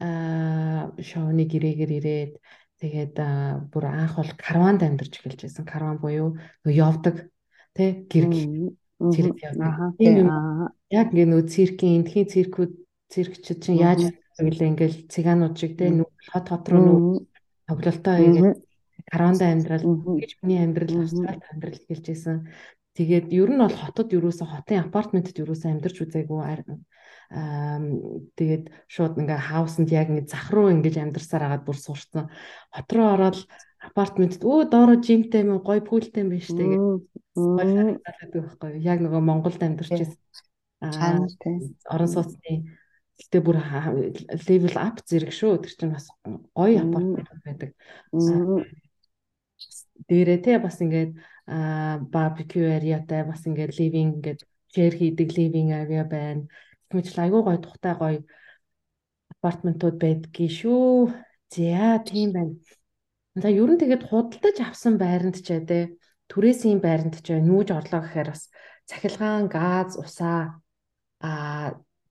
аа шоуны гэрээгээр ирээд Тэгээд бүр анх бол карванд амьдарч эхэлж байсан. Карван буюу нөгөө явдаг тий гэрэг цирк явдаг. Яг ингээ нөгөө циркийн эндхийн циркүүд циркчид чинь яаж гэвэл ингээл цыгаанууд шиг тий нөгөө хот хот руу нөгөө тоглолтоо хийгээд карванд амьдрал гэж миний амьдрал австралид амьдрал эхэлж байсан. Тэгээд ер нь бол хотод юуроосо хотын апартментэд юуроосо амьдарч үзээгүй тэгээд шууд ингээ хаусанд яг ингээ зах руу ингэж амьдарсаар агаад бүр сурцсан. Хот руу ороод апартментэд өө доороо жимтэй юм гой пүүлтэй юм биш тэгээд гой харагдаад байхгүй. Яг нөгөө Монголд амьдарч байсан. Аа орон сууцны Гэтэ бүр level up зэрэг шүү. Тэр чинь бас гоё апартмент байдаг. Дээрээ те бас ингээд барбекю ареатай бас ингээд living ингээд share хийдэг living area байна Тэгмэл айгүй гоё тухтай гоё апартментууд байдгийн шүү. За тийм байна. За ер нь тэгээд худалдаж авсан байранд ч яа тэ түрээсийн байранд ч нүүж орлоо гэхээр бас цахилгаан, газ, усаа а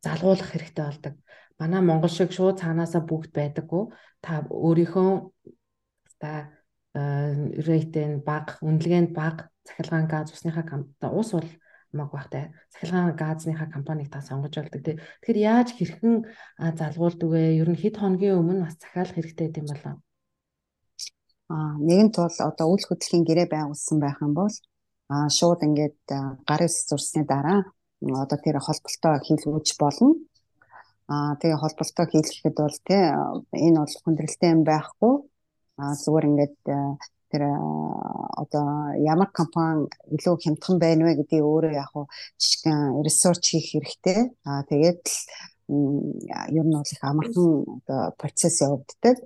залгуулах хэрэгтэй болдог. Манай Монгол шиг шууд цаанаасаа бүгд байдаггүй. Та өөрийнхөө та рейт нь бага, үнэлгээнд бага, цахилгаан газ усныхаа ус бол маг багтай цахилгаан газныхаа компанийг та сонгож болдог тий. Тэгэхээр яаж хэрхэн залгуулдаг вэ? Ер нь хэд хоногийн өмнө бас захиалах хэрэгтэй гэм болоо. Аа нэгэн тул одоо үйл хөдлөлийн гэрээ байгуулсан байх юм бол аа шууд ингээд гар ус зурсны дараа одоо тэр холболтоо хийлгүүж болно. Аа тэгээ холболтоо хийлгэхэд бол тий энэ бол хүндрэлтэй юм байхгүй. Аа зүгээр ингээд тэр одоо ямар компани илүү хямдхан байна вэ гэдгийг өөрөө яг хуу жишгэн ресерч хийх хэрэгтэй. Аа тэгээд ер нь бол их амархан одоо процесс явагддаг.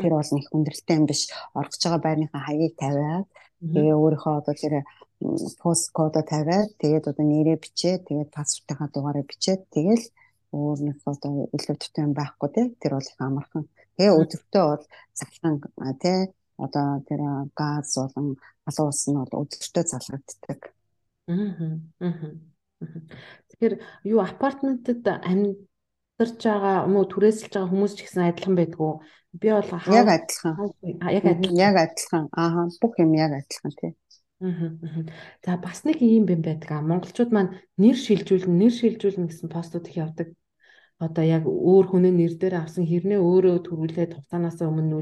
Тэр бол нэг хүндрэлтэй юм биш. Оргож байгаа байрныхаа хаягийг тавиад тэгээ өөрийнхөө одоо тэр пост кодо тавиад тэгээд одоо нэрээ бичээд тэгээд паспортынхаа дугаараа бичээд тэгэл өөрнөх одоо илүү төвтэй байхгүй тий тэр бол их амархан. Тэгээ өдөртөө бол захлан тий одоо тэр газ болон халуун ус нь бол өдөртөө залгагддаг. Тэгэхээр юу апартментэд амьдарч байгаа мó түрээсэлж байгаа хүмүүс ч гэсэн адилхан байдгүй. Би бол яг адилхан. Яг адилхан. Яг адилхан. Аа бүх юм яг адилхан тий. За бас нэг юм юм байдаг. Монголчууд маань нэр шилжүүлнэ, нэр шилжүүлнэ гэсэн постууд их явдаг. Одоо яг өөр хүний нэр дээр авсан хэрнээ өөрөө төрүүлээд хугацаанаас өмнө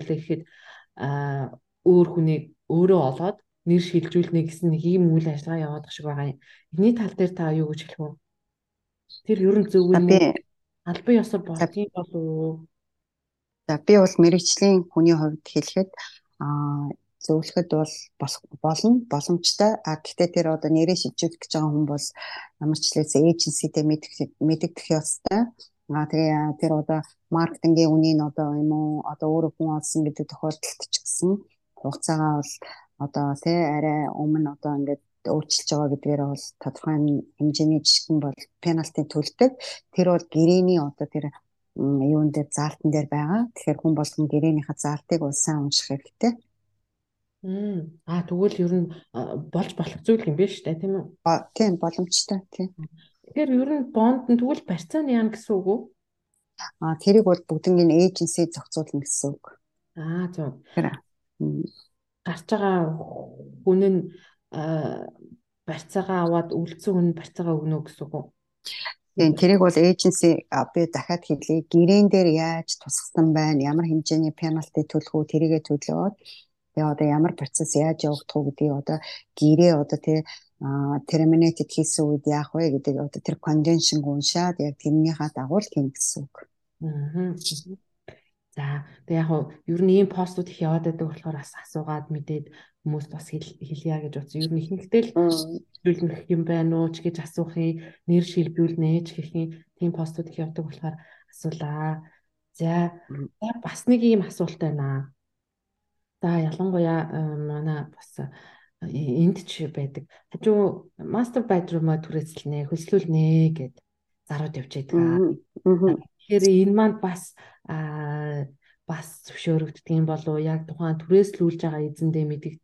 а өөр хүнийг өөрөө олоод нэр шилжүүлнэ гэсэн нэг ийм үйл ажиллагаа яваад байгаа шиг байгаа юм. Эхний тал дээр та юу гэж хэлэх вэ? Тэр ер нь зөв үү? Албан ёсоор болдгийг болов За би бол мэрэгчлийн хүний хувьд хэлэхэд аа зөвлөхөд бол болно боломжтой. А гэхдээ тэр одоо нэрээ шилжүүлэх гэж байгаа хүн бол ямар ч лээс эйженситэй мэдэгдэх ёстой. Аа тэгээ тэр одоо маркетингийн үнийн одоо юм уу одоо өөрөө хүн олсон гэдэг тохиолдолд ч гэсэн хугацаагаа бол одоо тий арай өмнө одоо ингээд өөрчилж байгаа гэдгээр бол тодорхой хэмжээний жишгэн бол пенальти төлдөг. Тэр бол гэрээний одоо тэр юун дээр заалтан дээр байгаа. Тэгэхээр хүн болгон гэрээнийхээ заалтыг сайн унших хэрэгтэй. Аа тэгвэл ер нь болж болох зүйл юм биш үү тийм үү? Тийм боломжтой тийм. Тэгэхээр ер нь бонд нь тэгвэл барьцааны яана гэсэн үг үү? Аа тэрийг бол бүгднийг эйженси зохицуулна гэсэн үг. Аа зөв. Гарч байгаа хүн нь барьцаагаа аваад үлдсэн хүн барьцаагаа өгнө гэсэн үг үү? Тийм тэрийг бол эйженси би дахиад хэлье. Гэрээн дээр яаж тусгасан байна? Ямар хэмжээний пенальти төлөх үү? Тэрийгэ төлөөд тэгээ одоо ямар процесс яаж явагдах уу гэдгийг одоо гэрээ одоо тий terminated хийсэн үед яах вэ гэдэг одоо тэр convention уншаад яг тэрнийхээ дагуу л хийнэ гэсэн үг. Аа. За тэг яг ер нь ийм постууд их яваад байдаг болохоор бас асуугаад мэдээд хүмүүс бас хэлье гэж бодсон. Ер нь ихэнхдээ л шилжүүлэх юм байна уу ч гэж асуухын нэр шилжүүлнэ ч гэхин тийм постууд их явдаг болохоор асуулаа. За бас нэг ийм асуулт байна. За ялангуяа манай бас энд ч байдаг. Хажуу мастер bedroom-а түрээсэлнэ, хөслүүлнэ гэд зарууд явж байдаг. Тэгэхээр энэ маань бас бас зөвшөөрөгддөг юм болов яг тухайн түрээслүүлж байгаа эзэндээ мэддэг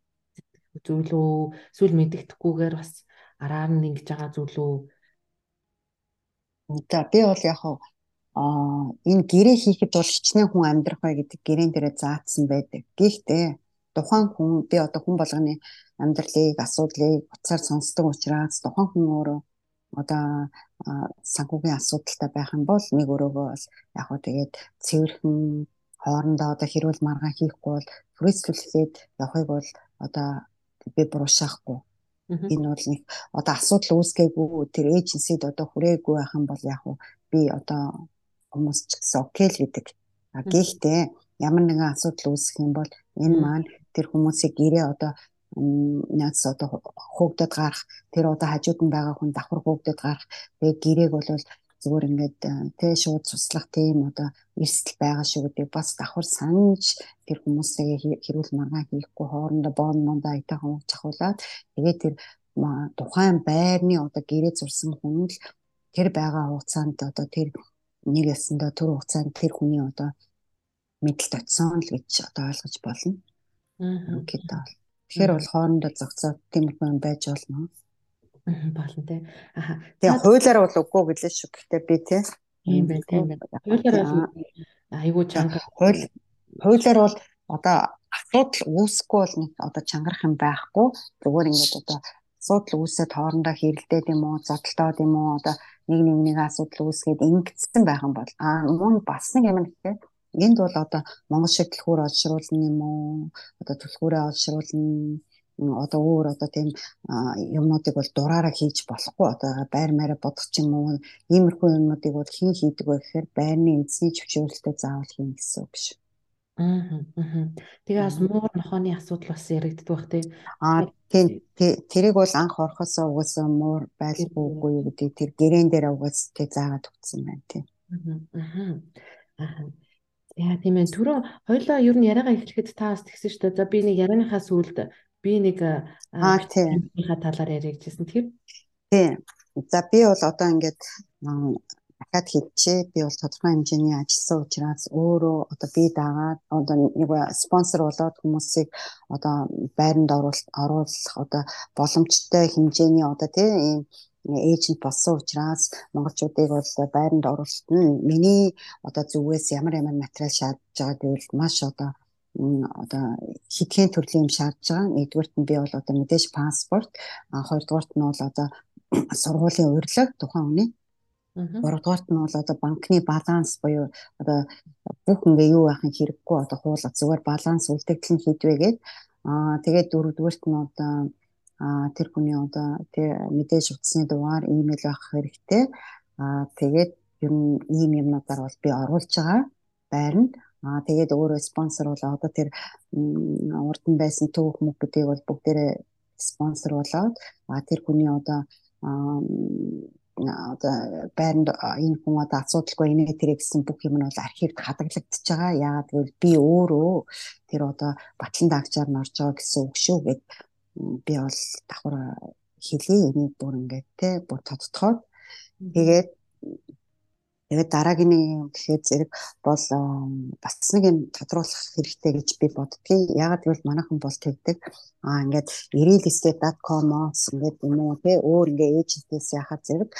зүйл үү эсвэл мэддэхгүйгээр бас араар нь ингэж байгаа зүйл үү За би бол яг аа энэ гэрээ хийхэд бол хичнээн хүн амьдрах бай гэдэг гэрээн дээрээ заасан байдаг. Гэхдээ тухайн хүн би одоо хүн болгоны амьдралыг асуудлыг уцаар сонсдог учраас тухайн хүн өөрөө одоо санхүүгийн асуудалтай байх юм бол нэг өрөөгөө бас яг хөө тэгээд цэвэрхэн хоорондоо одоо хэрүүл маргаан хийхгүй бол түрээслүүлээд явахыг бол одоо би буруушаахгүй. Энэ бол нэг одоо асуудал үүсгээгүй тэр эйженсид одоо хүрээгүй байх юм бол яг би одоо хүмүүс ч гэсэн окей л гэдэг. А гэхдээ ямар нэгэн асуудал үүсэх юм бол энэ маань тэр хүмүүсийг гэрээ одоо наац одоо хөөгдөд гарах тэр одоо хажууд нь байгаа хүн давхар хөөгдөд гарах тэгээ гэрээг бол зүгээр ингээд тэ шууд суслах тийм одоо эрсдэл байгаа шүү гэдэг бас давхар санаж тэр хүмүүсээ хэрүүл маргаан хийхгүй хоорондоо боон мондоо айтайхан өгч ахуулаад тэгээ тэр тухайн байрны одоо гэрээ зурсан хүн л тэр байгаа хугацаанд одоо тэр нэг ясандаа тэр хугацаанд тэр хүний одоо мэдлэлт очисон л гэж одоо ойлгож болно. Аа гэдэг бол. Тэгэхээр бол хоорондоо зохицоод тиймэрхүү юм байж болно. Болно тий. Аха. Тэгээ хуулиар бол үгүй гэлээ шүү. Гэхдээ би тий. Тийм байх тийм байх. Хуулиар бол айгүй чанга. Хууль хуулиар бол одоо асуудал үүсэхгүй бол нэг одоо чангарах юм байхгүй. Зүгээр ингээд одоо асуудал үүсээд хоорондоо хэрэлдээд юм уу, зодтолтоод юм уу, одоо нэг нэг нэг асуудал үүсгээд ингэсэн байх юм бол аа мөн бас нэг юм гэхээр энд бол одоо Монгол шиг төлхөр олшруулна юм уу? Одоо төлхөрөө олшруулна одоо өөр одоо тийм юмнуудыг бол дураараа хийж болохгүй одоо байр маараа бодох юм уу иймэрхүү юмнуудыг бол хийн хийдэг вэ гэхээр байрны эзний зөвшөөрлөлтөд заавал хийн гэсэн үг шүү. Аа. Тэгээ бас муур нохооны асуудал бас яригддаг бах тий. Аа тийм тэрийг бол анх орохосоо угаасаа муур байлгүй үгүй гэдэг тэр гэрэн дээр угаас тий заагаад өгсөн байна тий. Аа. Аа. Яа тийм ээ түрүү хоёлаа ер нь яриагаа эхлэхэд та бас тэгсэн шүү дээ. За би нэг ярианыхаа сүүлд би нэг аа тийм талаар яриа гэжсэн. Тэгэхээр тийм. За би бол одоо ингээд дахиад хэлчихээ. Би бол тодорхой хэмжээний ажилласан учраас өөрөө одоо би дагаад одоо нэг спонсор болоод хүмүүсийг одоо байранд оруулах одоо боломжтой хэмжээний одоо тийм эйжент болсон учраас монголчуудыг бол байранд оруулалт нь миний одоо зүгээс ямар ямар материал шаардж байгаа гэвэл маш одоо одоо хэдхэн төрлийн юм шаардж байгаа. Нэгдүгürt нь би бол одоо мэдээж паспорт, хоёрдугаарт нь бол одоо сургуулийн урилга тухайн хүний Гуравдугаарт нь бол одоо банкны баланс буюу одоо бүх ингээ юу байхын хэрэггүй одоо хуулаад зүгээр баланс үлдэгдэл нь хийдвэгээд аа тэгээд дөрөвдүгээрт нь одоо аа тэр хүний одоо тэр мэдээж утасны дугаар имэйл байх хэрэгтэй. Аа тэгээд ер нь ийм юмнуудаар бол би оруулж байгаа. Байранд аа тэгээд өөрөө спонсор бол одоо тэр урд нь байсан төв хүмүүс гэдгийг бол бүгдээрээ спонсор болоод аа тэр хүний одоо одоо байранд энэ хүн одоо асуудалгүй инээ тэрэ гэсэн бүх юм нь бол архивд хадгалагдчихж байгаа. Яагаад гэвэл би өөрөө тэр одоо батлан дагчаар нь орж байгаа гэсэн үг шүү гэд би бол давхар хэлий энийг бүр ингээд те бүр тодтоход тэгээд Тэгээд дараагийн юм гэхээр зэрэг бол бас нэг юм тодруулах хэрэгтэй гэж би боддгийг. Ягаад гэвэл манайхан бол тэгдэг. Аа ингээд irealestate.com-оос ингээд юм уу те өөр ингээд эйжентээс яхад зэрэг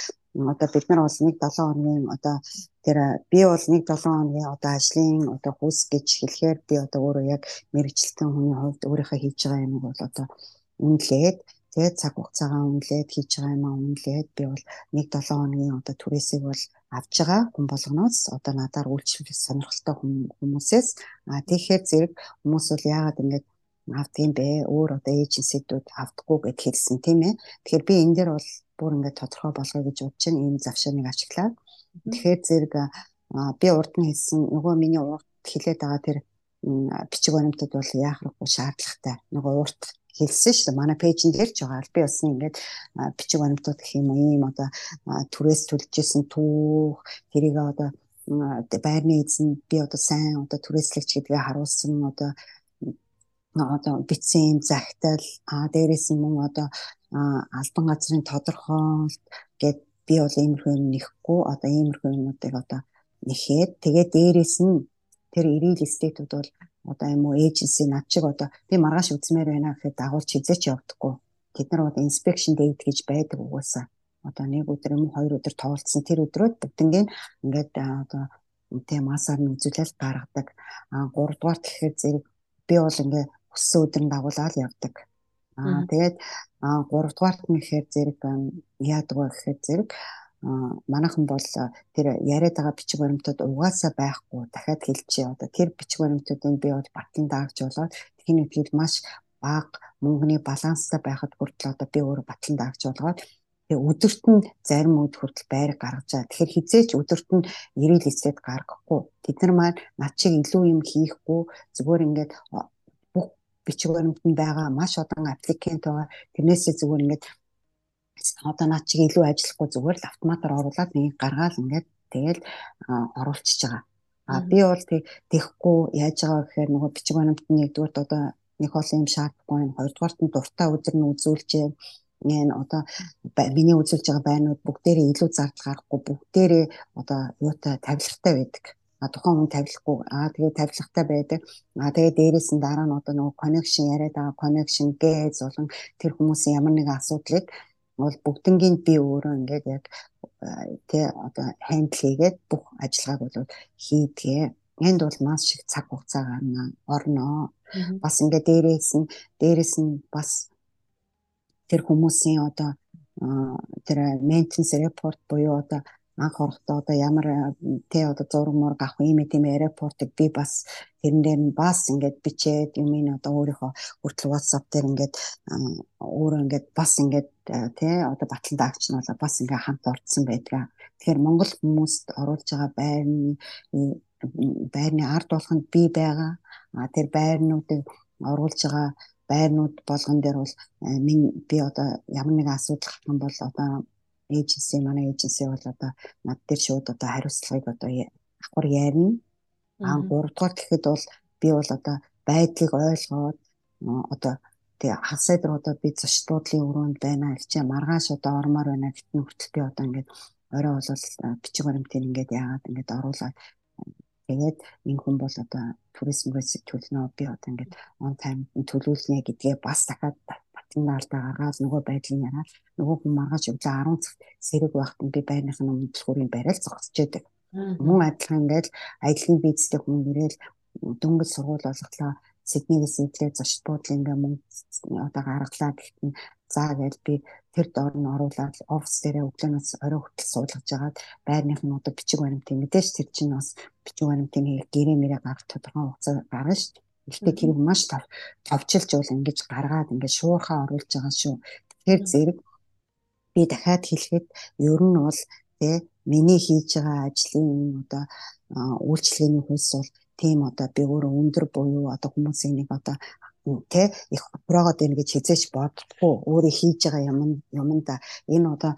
одоо бид нар бол нэг 7 хоногийн одоо тэр би бол нэг 7 хоногийн одоо ажлын одоо хүс гэж хэлэхээр би одоо өөрөө яг мэрэгчлэн хүний хувьд өөрийнхөө хийж байгаа юм бол одоо үнэлээд тэгээд цаг хугацаагаа үнэлээд хийж байгаа юм аа үнэлээд би бол нэг 7 хоногийн одоо түрээсийг бол авж байгаа хүн болгоноос одоо надаар үйлчлэх сонирхолтой хүмүүсээс а тэгэхээр зэрэг хүмүүс бол яагаад ингэж авдаг юм бэ? Өөр одоо эйженсидүүд авдаггүй гэж хэлсэн тийм ээ. Тэгэхээр би энэ дээр бол бүр ингээд тодорхой болгоё гэж бодож байна. Ийм завшааныг ашиглаад. Тэгэхээр зэрэг би урд нь хэлсэн нөгөө миний урд хилээд байгаа тэр бичиг баримтууд бол яахрахгүй шаардлагатай. Нөгөө урт хэлсэн шүү дээ. Манай пэйжин дээр ч байгаа. Би бас ингээд бичиг баримтууд гэх юм уу ийм одоо түрээс төлжсэн түүх тэрийг одоо байрны эзэн би одоо сайн одоо түрээслэгч гэдгээ харуулсан одоо одоо битсэн юм захидал а дээрээс нь мөн одоо албан газрын тодорхойлт гэд би бол иймэрхүү юм нэхгүй одоо иймэрхүү юмнуудыг одоо нэхээд тэгээ дээрээс нь тэр ирэл стейтүүд бол одоо юм уу эйженси над чиг одоо би маргааш үзмээр байна гэхэд дагуулж хизээч явдаггүй. Тэд нар одоо inspection date гэж байдаг угаасаа. Одоо нэг өдөр юм хоёр өдөр тоолцсон тэр өдрөө бүгднгийн ингээд одоо тийм масаар нь үзүүлэл гаргадаг. А 3 дугаар гэхээр зэрэг би бол ингээд өссөн өдөр нь дагуулаад явдаг. Аа тэгээд 3 дугаарт нь гэхээр зэрэг яадаг вэ гэхээр зэрэг манайхан бол тэр яриад байгаа бичиг баримтууд угаасаа байхгүй дахиад хэлчихье одоо тэр бичиг баримтуудыг би бол батлан даагч болоод тэхний үтгэл маш бага мөнгөний баланстай байхад хүртэл одоо би өөрөө батлан даагч болгоод тэгээ өдөрт нь зарим өд хүртэл байр гаргаж байгаа. Тэгэхээр хизээч өдөрт нь ирэл эсрэг гаргахгүй. Тэд нар маань над чиг илүү юм хийхгүй зүгээр ингээд бүх бичиг баримтанд байгаа маш удаан аппликент байгаа. Тэрнээсээ зүгээр ингээд одоо наад чиг илүү ажиллахгүй зүгээр л автоматар оруулаад нэг гаргаал ингээд тэгэл оруулчихж байгаа. А би бол тэгэхгүй яаж байгаа гэхээр нөгөө бичиг баримтны нэгдүгээр одоо нэг хоол юм шаардахгүй юм. Хоёрдугаарт нь дуртай өдөр нь үзүүлж энэ одоо миний үзүүлж байгаа байрнууд бүгдээрээ илүү зардал гарахгүй бүгдээрээ одоо юутай тавилгатай байдаг. А тухайн хүн тавилахгүй аа тэгээ тавилгатай байдаг. А тэгээ дээрээс нь дараа нь одоо нөгөө connection яриад байгаа connection гээс болон тэр хүмүүсийн ямар нэгэн асуудлыг бол бүгднгийн би өөрөө ингээд яг тий одоо хандл хийгээд бүх ажиллагааг бол хийдгээ. энд бол маш их цаг хугацаа гарна орно. Бас ингээ дээрээс нь дээрээс нь бас тэр хүмүүсийн одоо тэр maintenance report буюу одоо анх орохдоо одоо ямар тэ одоо зураг мураг авах юм тийм аэропортыг би бас тэрэн дээр нь бас ингээд бичээд юм ин одоо өөрийнхөө хүртэл WhatsApp дээр ингээд өөрөө ингээд бас ингээд тэ одоо батлан даагч нь бол бас ингээд хамт орцсон байдгаа. Тэгэхээр Монгол хүмүүст оруулж байгаа байрны байрны ард болгонд би байгаа. А тэр байрнуудыг оруулж байгаа байрнууд болгон дээр бол минь би одоо ямар нэгэн асуудал гарах юм бол одоо эйженси манай эйженси бол одоо над дээр шууд одоо хариуцлагыг одоо авахар ярина. Аа 3 дугаар гэхэд бол би бол одоо байдлыг ойлгоод одоо тэгээ хасаад одоо би зочдлуудлын өрөөнд байна. Гэж маргааш одоо ормоор байна. Гэтэн хүртэл одоо ингээд орой болол бичиг баримтыг ингээд яагаад ингээд оруулаад тэгээд энэ хүн бол одоо туризм ресик төлнө би одоо ингээд он тайм төлөвлөнө гэдгээ бас дахиад батлан наалтаа гаргаад нөгөө байдлын яраад нөгөө хүн маргааш өглөө 10 цагт сэрэг байхад би байрныхын өмнөдлөхүүрийн байрал зогсож байдаг. Мөн адилхан ингээд аялын визтэй хүн ирээл дөнгөж сургууль болголоо Сиднейгээс идлээ зочд буудлын ингээ мөнгө одоо гаргалаа гэхдээ за гэж би тэр доор нь оруулаад офис дээрээ өглөөнөөс орой хүртэл суулгаж жагаад байрных нь одоо бичиг баримтын мэдээж тэр чинь бас бичиг баримтын гэрээ мэрэ гаргах тодорхой хугацаа гарна шүү дээ. Гэхдээ тэр маш товчилж бол ингэж гаргаад ингэж шуурхаа оруулж байгаа шүү. Тэгэхээр зэрэг би дахиад хэлэхэд ер нь бол тэ миний хийж байгаа ажлын одоо үйлчлэгээний хөлс бол тийм одоо би өөрөө өндөр буюу одоо хүмүүсийн нэг одоо тэ их прогоод байна гэж хизээч бодохгүй өөрөө хийж байгаа юм юмда энэ одоо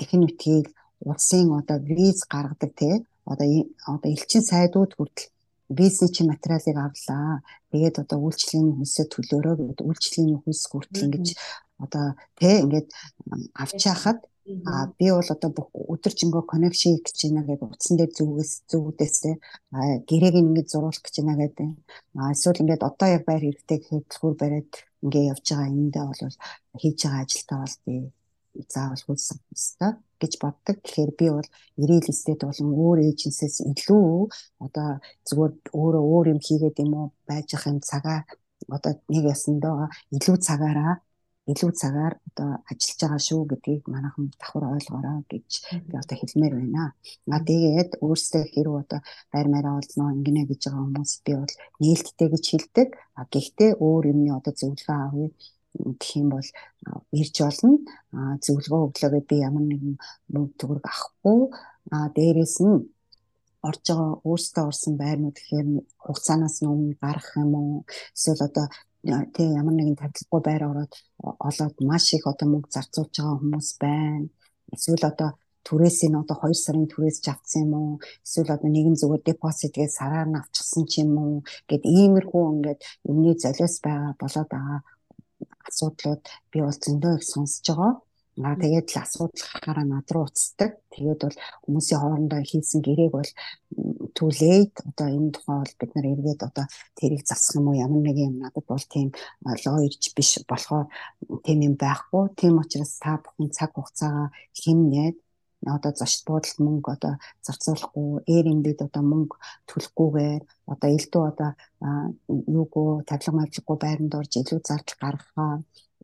техникийг улсын одоо виз гаргадаг тэ одоо одоо элчин сайдууд хүртэл бизнес чи материалыг авлаа. Тэгээд одоо үйлчлэгийн хүнсээ төлөөрөө гэдэг үйлчлэгийн хүнс хүртэл ингэж одоо тэ ингээд авч яхад А би бол одоо бүх өдөржингөө connection гэж байна гэдэг утсан дээр зүгээс зүгүүдээс те гэрээг ингээд зурулах гэж байна гэдэг. А эсвэл ингээд одоо яг байр хэрэгтэй түр бариад ингээд явж байгаа юмдаа бол хийж байгаа ажилтаа бол би заавал хүссэн хэвээр гэж боддог. Тэгэхээр би бол ирээл эстэд болон өөр эйженсээс илүү одоо зүгээр өөрөө өөр юм хийгээд юм уу байж ах юм цагаа одоо нэг ясандаа илүү цагаараа илүү цагаар одоо ажиллаж байгаа шүү гэдгийг манайхан давхар ойлгоорой гэж би одоо хэлмээр байна. А тэгээд өөрсдөө хэрэг одоо байр маараа олноо ингэнэ гэж байгаа хүмүүс би бол нээлттэй гэж хэлдэг. А гэхдээ өөр юмны одоо зөвлөгөө авъя гэх юм бол ирж болно. А зөвлөгөө өглөөгээд би ямар нэгэн мөнгө төгрөг авахгүй. А дээрэс нь орж байгаа өөрсдөө орсон байрнууд гэхээр хугацаанаас нь өмнө гарах юм уу эсвэл одоо тий ямар нэгэн тавилгагүй байр ороод олоод маш их одоо мөнгө зарцуулж байгаа хүмүүс байна. Эсвэл одоо түрээс нь одоо 2 сарын түрээс авцсан юм уу? Эсвэл одоо нэгэн зүгээр депозитгээ сараар нь авчихсан ч юм уу? Гэт иймэрхүү ингээд юмны золиос байгаа болоод байгаа асуудлууд би бол зөндөө их сонсож байгаа. Аа тэгээд л асуудал гарахаараа над руу уцдаг. Тэгээд бол хүмүүсийн хоорондоо хийсэн гэрээг бол late одоо энэ тухай бол бид нар эргээд одоо тэрийг засах юм уу ямар нэг юм надад бол тийм лоо ирж биш болохоор тийм юм байхгүй. Тийм учраас та бүхэн цаг хугацаагаа хэмнээд одоо зочд буудалд мөнгө одоо зарцуулахгүй Airbnb-д одоо мөнгө төлөхгүйгээр одоо элдв одоо юугүй тавилга мавлахгүй байранд орж илүү зардал гаргахаа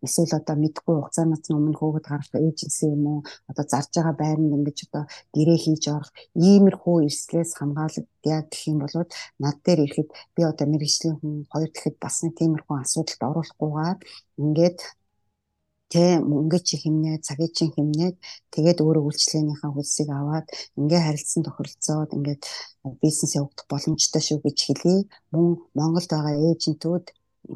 эсвэл одоо мэдгүй хугацаанаас өмнө хөөгд гарах эйженси юм уу одоо зарж байгаа байранд ингэж одоо гэрээ хийж орох иймэрхүү эрсдлээс хамгаалагдъя гэх юм бол над дээр ирэхэд би одоо мэрэгжлийн хүн хоёр дахид бас нэг тиймэрхүү асуудалд оруулахгүйгээр ингээд тэ мөнгө чи химнээ цагийг чи химнээд тэгээд өөрөө үйлчлэгээнийхээ хөлсийг аваад ингээ харилцсан тохиролцоод ингээд бизнес явагдах боломжтой шүү гэж хэлье. Мөн Монголд байгаа эйжентүүд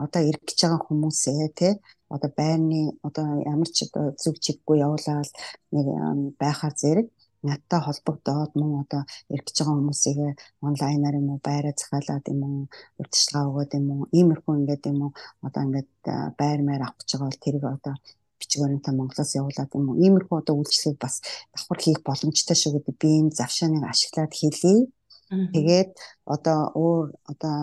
одоо ирэх гэж байгаа хүмүүсээ тий одоо байрны одоо ямар ч одоо зүг чиггүй явуулаад нэг байхаар зэрэг надтай холбогдоод мөн одоо ирэх гэж байгаа хүмүүсийг онлайнаар юм уу байраа захиалаад юм уу урьдчилгаа өгөөд юм уу иймэрхүү ингээд юм уу одоо ингээд байр маяр авах гэж байгаа бол тэрийг одоо баримтаа Монголоос явуулаад юм уу иймэрхүү одоо үйлчлэг бас давхар хийх боломжтой шүү гэдэг би энэ завшааныг ашиглаад хэлье Тэгээд одоо өөр одоо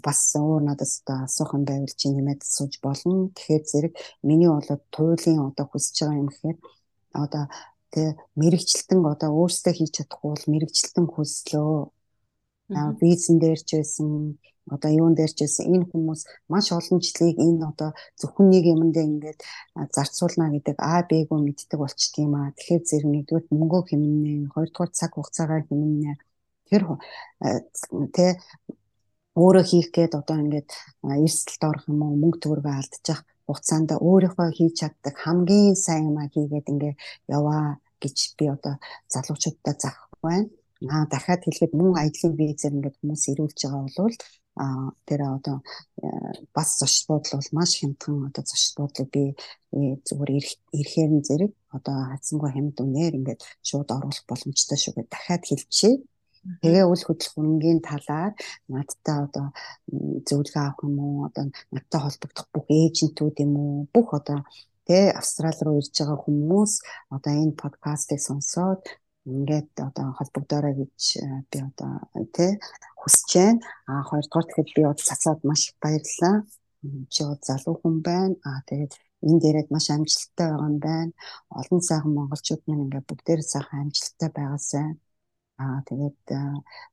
бас өөр надаас одоо асуухан байвал чи нэмээд сууж болно. Тэгэхээр зэрэг миний болоод туйлын одоо хүсэж байгаа юм гэхээр одоо тэгээ мэрэгчлэн одоо өөрсдөө хийж чадахгүй бол мэрэгчлэн хүслөө визэн дээрч байсан одоо юун дээрч байсан энэ хүмүүс маш олон жилийг энэ одоо зөвхөн нэг юмдээ ингээд зарцуулна гэдэг А Б-г мэддэг болчт юм аа. Тэгэхээр зэрэг нэгдүгээр мөнгө хэмнэ, хоёрдугаар цаг хугацаагаар хэмнэ. Тэр тэ өөрөө хийх гээд одоо ингээд эрсдэлд орох юм уу мөнгө төгрөгөө алдчих хугацаанд өөрийнхөө хийж чаддаг хамгийн сайн юмаа хийгээд ингээ яваа гэж би одоо залуучуудад заах байна. Аа дахиад хэлэхэд мөн аялын визээр ингээд хүмүүс ирүүлж байгаа бол а тэр одоо бас зочд буудлын бол маш хямдхан одоо зочд буудлыг би зүгээр ирэхээр нь зэрэг одоо хацсангүй хямд үнээр ингээд шууд оруулах боломжтой шүү гэж дахиад хэлчихье. Тэгээ үл хөдөлгөөнгийн талаар надтай одоо зөвлөгөө авах юм уу одоо надтай холбогдох бүх эйжентүүд юм уу бүх одоо тэ австрал руу ирж байгаа хүмүүс одоо энэ подкастыг сонсоод ингээд одоо холбогдорой гэж э, би одоо тэ хүсэж байна. А хоёрдугаар тэгэхэд би одоо цацаад маш их баярлалаа. Чи бол залуу хүн байна. А тэгээд энэ дээрээ маш амжилттай байгаа юм байна. Олон сайхан монголчууд маань ингээд бүгдээр сайхан амжилттай байгаасай. Аа тэгээд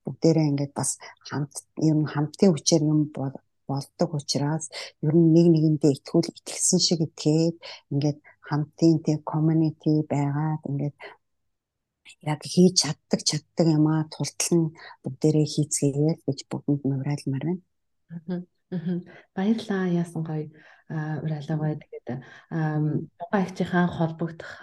бүгдээрээ ингээд бас хамт юм хамтын хүчээр юм болдог учраас ер нь нэг нэгэндээ итгүүл итгэсэн шиг итгээд ингээд хамтын тэг community байгаад ингээд яг хийж чаддаг чаддаг юмаа тултал нь бүгдээрээ хийцгээе гэж бүгдэнд нь уриалмаар байна. Баярлалаа яасан гоё уриалаа гоё тэгээд дугаа ихчийнхаа холбогдох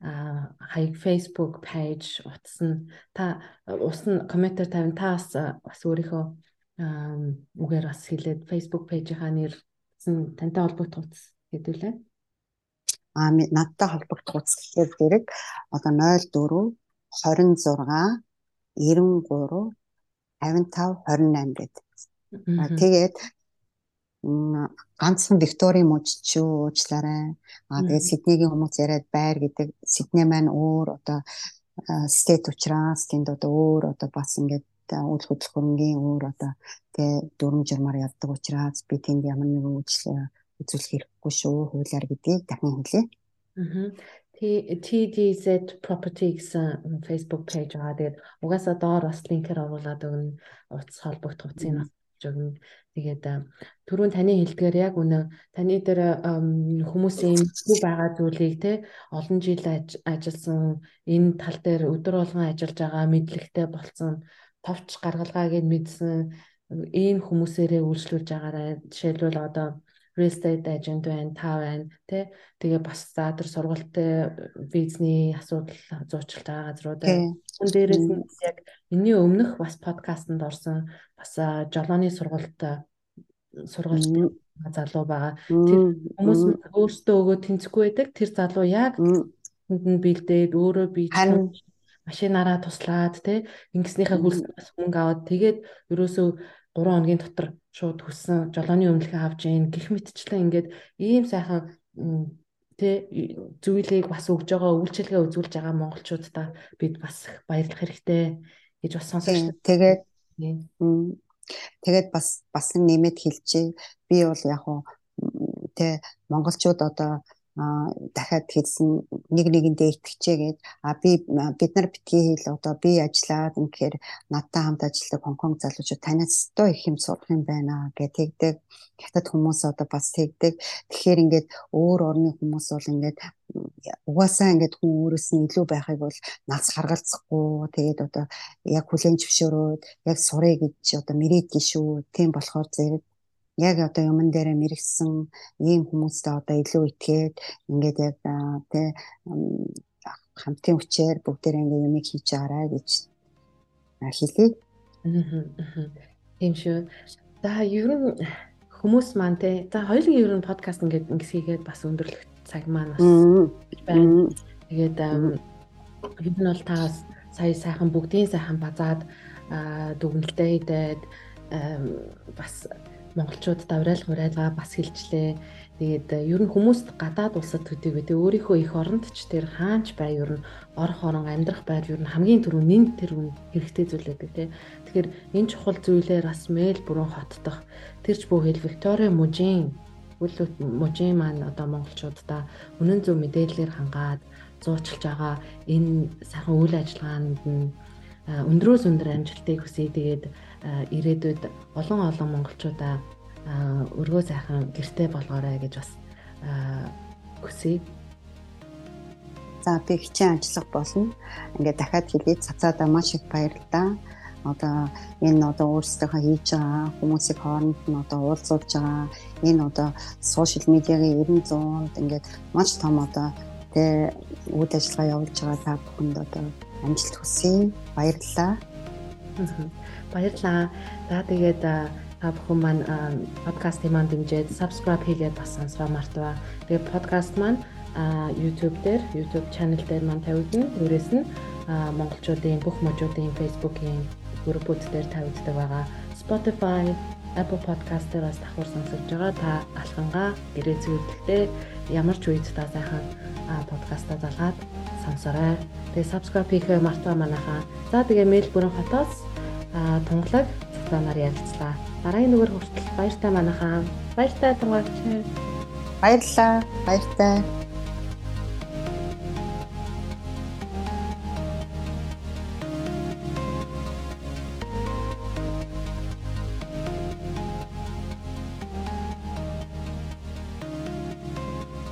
хаяг Facebook page утсан та усна комментэр тавина та бас бас өөрийнхөө үгээр бас хэлээд Facebook page-ийнхаа нэр тантай холбогдох утас хэдүүлээ. А надтай холбогдох утас гэхээр зэрэг одоо 04 26 93 55 28 гэдэг. Тэгээд ганцхан Викторийн мужичүү уучлаарай. Аа тэгээд Сиднейгийн хүмүүс яриад байр гэдэг Сидней маань өөр одоо стейт учраас тэнд одоо өөр одоо бас ингээд үйл хөдлөхөнгийн өөр одоо тэгээ дүрм журмаар явдаг учраас би тэнд ямар нэгэн үйлчлэл үзүүлэх хэрэггүй шүү хуулиар гэдгийг дахин хэлье. Аа. TDZ property гэсэн Facebook page байгаа. Тэгээд угаасаа доор бас линкээр оруулаад өгнө. Утас холбогдох утсыг бас өгнө. Тэгээд түрүүн таны хэлдгээр яг үнэ таны дээр хүмүүсийн хүү байгаа зүйлийг те олон жил ажилласан энэ тал дээр өдөр болгон ажиллаж байгаа мэдлэгтэй болсон товч гаргалгаагийн мэдсэн ийм хүмүүсээрээ үйлчлүүлж байгаарай. Жишээлбэл одоо real estate agent байна, та байна, тий. Тэгээ бас за тэр сургалтын визний асуудал зуучилж байгаа газрууд байна. Хүн дээрээс нь яг энэний өмнөх бас подкастт орсон бас жолооны сургалт сургалт залуу байгаа. Тэр хүмүүс өөртөө өгөө тэнцэхгүй байдаг. Тэр залуу яг хүнд нь бэлдээд өөрөө бие машинаараа туслаад тий ингэснийхээ хөлс мөнгө аваад тэгээд ерөөсөө 3 хоногийн дотор шууд хүссэн жолооны өмнөлгөө авч ийн гих мэтчлэн ингээд ийм сайхан тэ зүйлийг бас өгж байгаа үйлчилгээ үзүүлж байгаа монголчуудаа бид бас баярлах хэрэгтэй гэж бас сонсож тэгээд тэгээд бас бас нэмэт хэлчихье. Би бол яг хуу тэ монголчууд одоо дахиад хэлсэн нэг нэгэндээ итгэжээгээд а би бид нар битгий хэл одоо би ажиллаад ингээр надтай хамт ажилладаг Хонконг залуучууд танаас өстой их юм сурах юм байна гэх тэгдэг. Хятад хүмүүс одоо бас тэгдэг. Тэгэхээр ингээд өөр орны хүмүүс бол ингээд угаасаа ингээд хүн өөрөөс нь илүү байхыг бол нас харгалзахгүй. Тэгээд одоо яг хүлэн зөвшөөрөөд яг сурыг гэж одоо мэрэгдэж шүү тийм болохоор зэрэг яг одоо юмн дээрээ мэрэгсэн ийм хүмүүстэй одоо илүү итгээд ингээд яг тэ хамтын хүчээр бүгдээрээ ингээд юмыг хийж байгаарай гэж хэлье. Тийм шүү. За ер нь хүмүүс маань те за хоёулын ер нь подкаст ингээд ингэсгээд бас өндөрлөх цаг маань бас байна. Тэгээд ер нь бол та сая сайхан бүгдийн сайхан базаад дүгнэлтээ хийдээд бас монголчуудад аврайл хурайлгаа бас хэлжлээ. Тэгээд э, ер нь хүмүүст гадаад улсад төдий гэдэг өөрийнхөө их оронд ч тэр хаанч бай ер нь орох орон амьдрах байр ер нь хамгийн түрүү нэн тэр үн хэрэгтэй зүйл байдаг тий. Тэгэхээр энэ чухал зүйлээр бас Мельбурн хотдох тэрч бүхэл Виктория мужийн үл мужийн маань одоо монголчуудаа үнэн зөв мэдээллээр хангаад зуучилж байгаа энэ сайхан үйл ажиллагаанд нь өндрөөс өндөр амжилтыг хүсье. Тэгээд ирээдүйд олон олон монголчуудаа өргөө сайхан гэрте болгоорой гэж бас хүсье. За би хичээн ажиллах болно. Ингээд дахиад хэлээд цацаадаа маш их баярлалаа. Одоо энэ одоо өөрсдийнхөө хийж байгаа хүмүүсийг хооронд нь одоо уулзуулж байгаа энэ одоо сошиал медиагийн 90 100-д ингээд маш том одоо тэ үйл ажиллагаа явуулж байгаа та бүхэнд одоо амжилт хүсье. Баярлалаа. Баярлалаа. За тэгээд та бүхэн маань подкастын маань дэмжиж subscribe хийгээд бас сонсроо мартава. Тэгээд подкаст маань YouTube дээр YouTube channel дээр маань тавигдана. Тэрээс нь монголчуудын бүх можуудын Facebook-ийн группүүд дээр тавигддаг байгаа. Spotify, Apple Podcast дээр бас давхар сонсож байгаа. Та алхангаа гэрээ зүйдэлтэй ямар ч үед та сайхан подкаста залгаад сонсорой. Тэгээ subscribe хийхээ мартаа манайхаа. За тэгээ Мельбурн хотоос тунгалаг цуцаанаар ярилцлаа. Дараагийн нүгэр хүртэл баяртай манайхаа. Баяртай тунгалагч. Баярлалаа. Баяртай.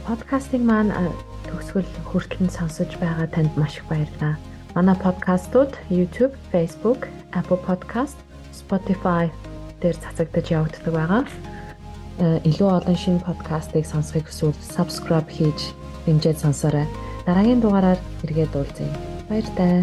подкастыг маань төгсгөл хүртэл сонсож байгаа танд маш их баярлалаа. Манай подкастууд YouTube, Facebook, Apple Podcast, Spotify дээр цацагдж явагддаг байгаа. Илүү олон шинэ подкастыг сонсохыг хүсвэл subscribe хийж дэмжиж сонсоорой. Дараагийн дугаараар эргээд уулзъя. Баяр таа.